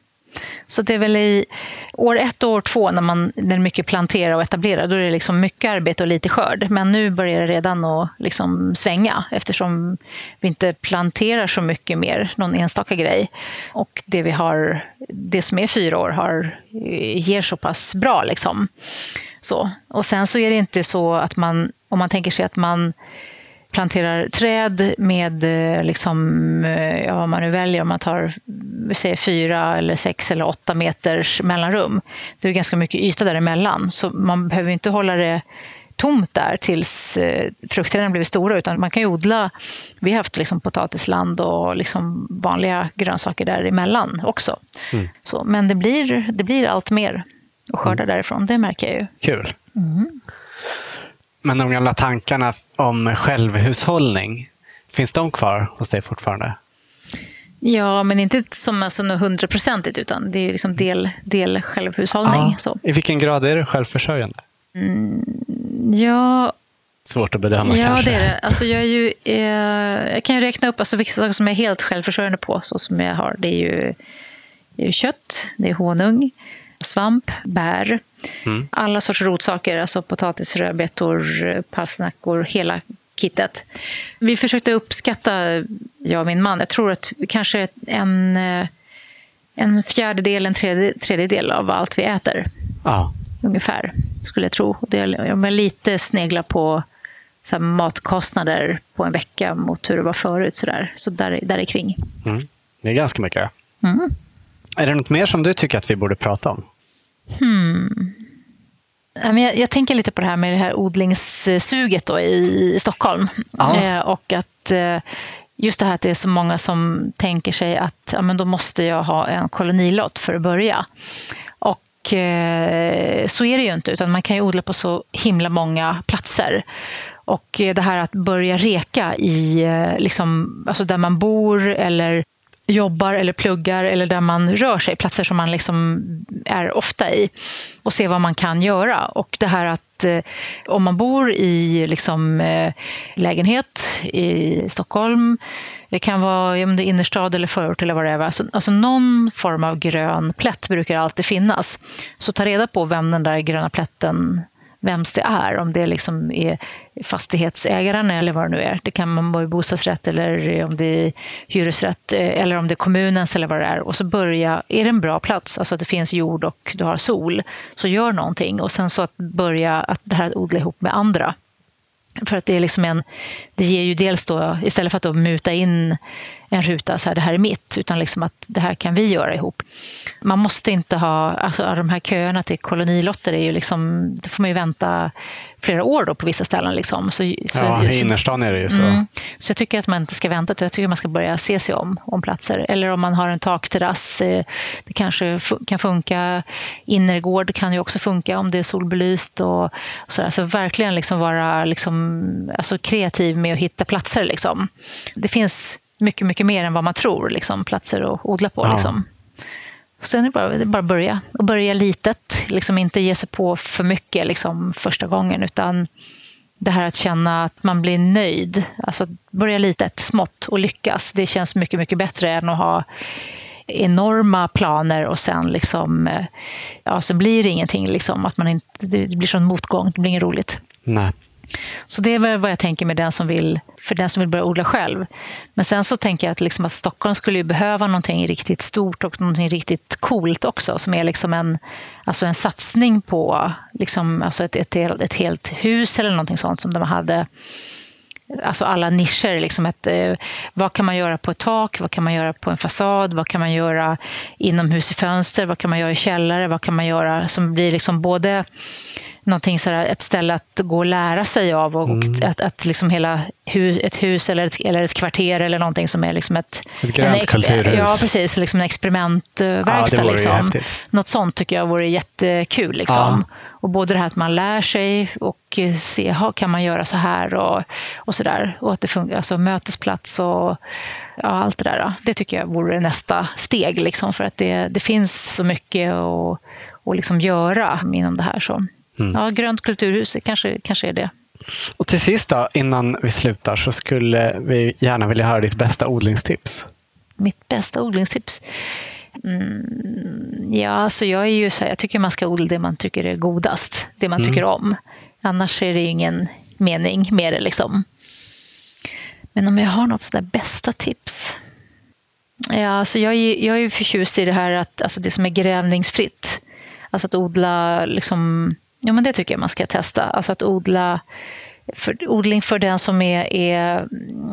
Så det är väl i år ett och år två när man när mycket plantera och etablera, då är det liksom mycket arbete och lite skörd. Men nu börjar det redan att liksom svänga eftersom vi inte planterar så mycket mer, någon enstaka grej. Och det vi har, det som är fyra år har, ger så pass bra. Liksom. Så. Och sen så är det inte så att man, om man tänker sig att man planterar träd med, eh, liksom, eh, ja, vad man nu väljer, om man tar säger, fyra, eller sex eller åtta meters mellanrum. Det är ganska mycket yta däremellan, så man behöver inte hålla det tomt där tills eh, fruktträden blivit stora, utan man kan ju odla. Vi har haft liksom potatisland och liksom vanliga grönsaker däremellan också. Mm. Så, men det blir, det blir allt mer att skörda mm. därifrån, det märker jag ju. Kul. Mm. Men de gamla tankarna om självhushållning, finns de kvar hos dig fortfarande? Ja, men inte som alltså hundraprocentigt, utan det är liksom del, del självhushållning. Ja, så. I vilken grad är du självförsörjande? Mm, ja, Svårt att bedöma ja, kanske. Ja, det är det. Alltså, jag, är ju, eh, jag kan ju räkna upp alltså, vilka saker som jag är helt självförsörjande på. Så som jag har. Det är ju, det är kött, det är honung, svamp, bär, mm. alla sorts rotsaker, alltså potatis, rödbetor, palsnackor, hela kittet. Vi försökte uppskatta, jag och min man, jag tror att kanske en, en fjärdedel, en tredjedel av allt vi äter. Ja. Ungefär, skulle jag tro. Det är lite snegla på så matkostnader på en vecka mot hur det var förut. Så där, så där, där kring. Mm. Det är ganska mycket. Mm. Är det något mer som du tycker att vi borde prata om? Hmm. Jag, jag tänker lite på det här med det här odlingssuget då i, i Stockholm. Eh, och att eh, just det här att det är så många som tänker sig att ja, men då måste jag ha en kolonilott för att börja. Och eh, så är det ju inte, utan man kan ju odla på så himla många platser. Och det här att börja reka i, eh, liksom, alltså där man bor eller jobbar eller pluggar eller där man rör sig, platser som man liksom är ofta i och se vad man kan göra. Och det här att eh, om man bor i liksom, eh, lägenhet i Stockholm, det kan vara om det är innerstad eller förort eller vad det är. Alltså, alltså någon form av grön plätt brukar alltid finnas. Så ta reda på vem den där gröna plätten vems det är. Om det liksom är fastighetsägaren eller vad det nu är. Det kan vara bostadsrätt eller om det är hyresrätt eh, eller om det är kommunens eller vad det är. Och så börja, är det en bra plats, alltså att det finns jord och du har sol, så gör någonting. Och sen så att börja att det här att odla ihop med andra. För att det är liksom en, det ger ju dels då, istället för att då muta in en ruta, så här, det här är mitt, utan liksom att det här kan vi göra ihop. Man måste inte ha, alltså de här köerna till kolonilotter, är ju liksom, det får man ju vänta flera år då på vissa ställen. Liksom. Så, så, ja, i innerstan är det ju så. Mm, så jag tycker att man inte ska vänta, jag tycker man ska börja se sig om, om platser. Eller om man har en takterrass, eh, det kanske kan funka. Innergård kan ju också funka om det är solbelyst. Och, och så, där. så verkligen liksom vara liksom, alltså kreativ med att hitta platser. Liksom. Det finns mycket, mycket mer än vad man tror, liksom, platser att odla på. Ja. Liksom. sen är det bara, det är bara att börja. Och börja litet, liksom inte ge sig på för mycket liksom, första gången, utan det här att känna att man blir nöjd. Alltså börja litet, smått och lyckas. Det känns mycket, mycket bättre än att ha enorma planer och sen liksom, eh, ja, så blir det ingenting. Liksom, att man inte, det blir sån motgång, det blir inget roligt. Nej. Så det är vad jag tänker med den som vill, för den som vill börja odla själv. Men sen så tänker jag att, liksom att Stockholm skulle behöva någonting riktigt stort och någonting riktigt coolt också, som är liksom en, alltså en satsning på liksom, alltså ett, ett, ett helt hus eller någonting sånt som de hade alltså alla nischer. Liksom ett, eh, vad kan man göra på ett tak? Vad kan man göra på en fasad? Vad kan man göra inomhus i fönster? Vad kan man göra i källare? Vad kan man göra som blir liksom både någonting sådär, ett ställe att gå och lära sig av och, mm. att, att liksom hela hu, ett hus eller ett, eller ett kvarter eller någonting som är liksom ett... Ett grönt kulturhus. Ja, precis. Liksom en experimentverkstad. Ja, liksom. Något sånt tycker jag vore jättekul. Liksom. Ja. Och både det här att man lär sig och se, ha, kan man göra så här och, och så där. Och att det funkar, alltså mötesplats och ja, allt det där. Det tycker jag vore nästa steg. Liksom, för att det, det finns så mycket att, att liksom göra inom det här. Så. Mm. Ja, grönt kulturhus kanske, kanske är det. Och till sist då, innan vi slutar så skulle vi gärna vilja höra ditt bästa odlingstips. Mitt bästa odlingstips? Mm, ja, alltså jag är ju så här, jag tycker man ska odla det man tycker är godast, det man mm. tycker om. Annars är det ingen mening med det. Liksom. Men om jag har något sådär bästa tips? Ja, alltså jag, är, jag är ju förtjust i det här att alltså det som är grävningsfritt. Alltså att odla liksom, Ja, men det tycker jag man ska testa. Alltså att odla, för, odling för den som är, är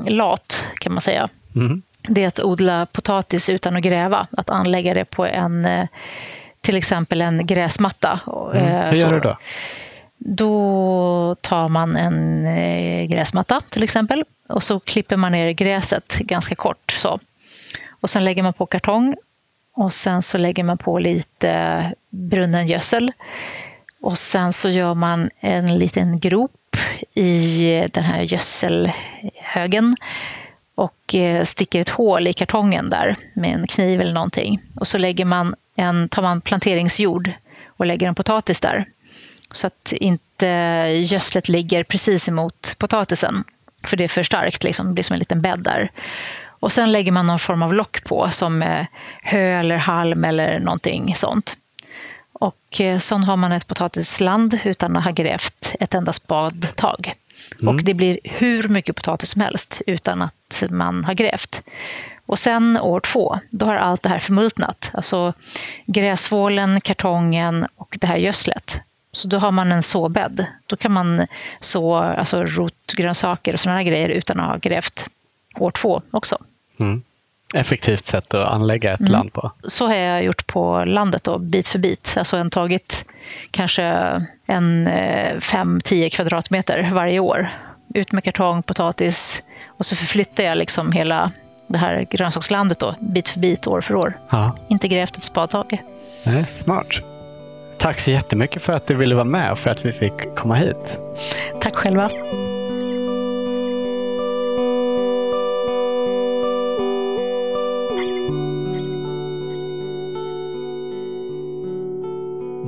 lat, kan man säga. Mm. Det är att odla potatis utan att gräva. Att anlägga det på en, eh, till exempel en gräsmatta. Mm. Eh, Hur gör du då? Då tar man en eh, gräsmatta till exempel och så klipper man ner gräset ganska kort. Så. Och sen lägger man på kartong och sen så lägger man på lite brunnen gödsel och sen så gör man en liten grop i den här gödselhögen och eh, sticker ett hål i kartongen där med en kniv eller någonting. Och så lägger man en, tar man planteringsjord och lägger en potatis där. Så att inte gödslet ligger precis emot potatisen. För det är för starkt, liksom. det blir som en liten bädd där. Och sen lägger man någon form av lock på, som eh, hö eller halm eller någonting sånt. Och eh, sen har man ett potatisland utan att ha grävt ett enda spadtag. Mm. Och det blir hur mycket potatis som helst utan att man har grävt. Och sen år två, då har allt det här förmultnat. Alltså gräsvålen, kartongen och det här gödslet. Så då har man en såbädd. Då kan man så alltså rotgrönsaker och sådana grejer utan att ha grävt år två också. Mm effektivt sätt att anlägga ett mm. land på. Så har jag gjort på landet, då, bit för bit. Alltså en tagit kanske en 5-10 eh, kvadratmeter varje år. Ut med kartong, potatis och så förflyttar jag liksom hela det här grönsakslandet då, bit för bit, år för år. Ja. Inte grävt ett spadtag. Nej, smart. Tack så jättemycket för att du ville vara med och för att vi fick komma hit. Tack själva.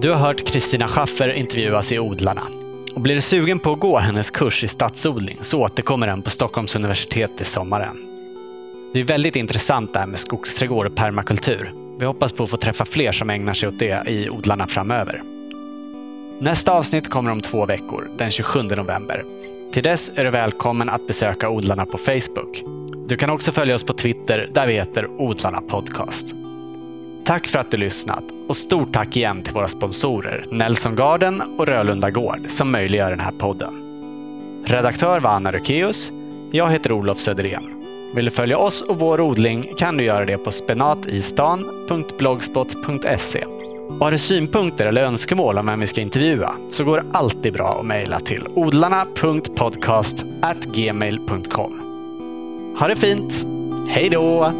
Du har hört Kristina Schaffer intervjuas i Odlarna. Och blir du sugen på att gå hennes kurs i stadsodling så återkommer den på Stockholms universitet i sommaren. Det är väldigt intressant det här med skogsträdgård och permakultur. Vi hoppas på att få träffa fler som ägnar sig åt det i Odlarna framöver. Nästa avsnitt kommer om två veckor, den 27 november. Till dess är du välkommen att besöka Odlarna på Facebook. Du kan också följa oss på Twitter där vi heter Odlarna Podcast. Tack för att du lyssnat och stort tack igen till våra sponsorer Nelson Garden och Rölunda Gård som möjliggör den här podden. Redaktör var Anna Rökeus. Jag heter Olof Söderén. Vill du följa oss och vår odling kan du göra det på spenatistan.blogspot.se. Och har du synpunkter eller önskemål om vem vi ska intervjua så går det alltid bra att mejla till odlarna.podcast.gmail.com. Ha det fint! Hej då!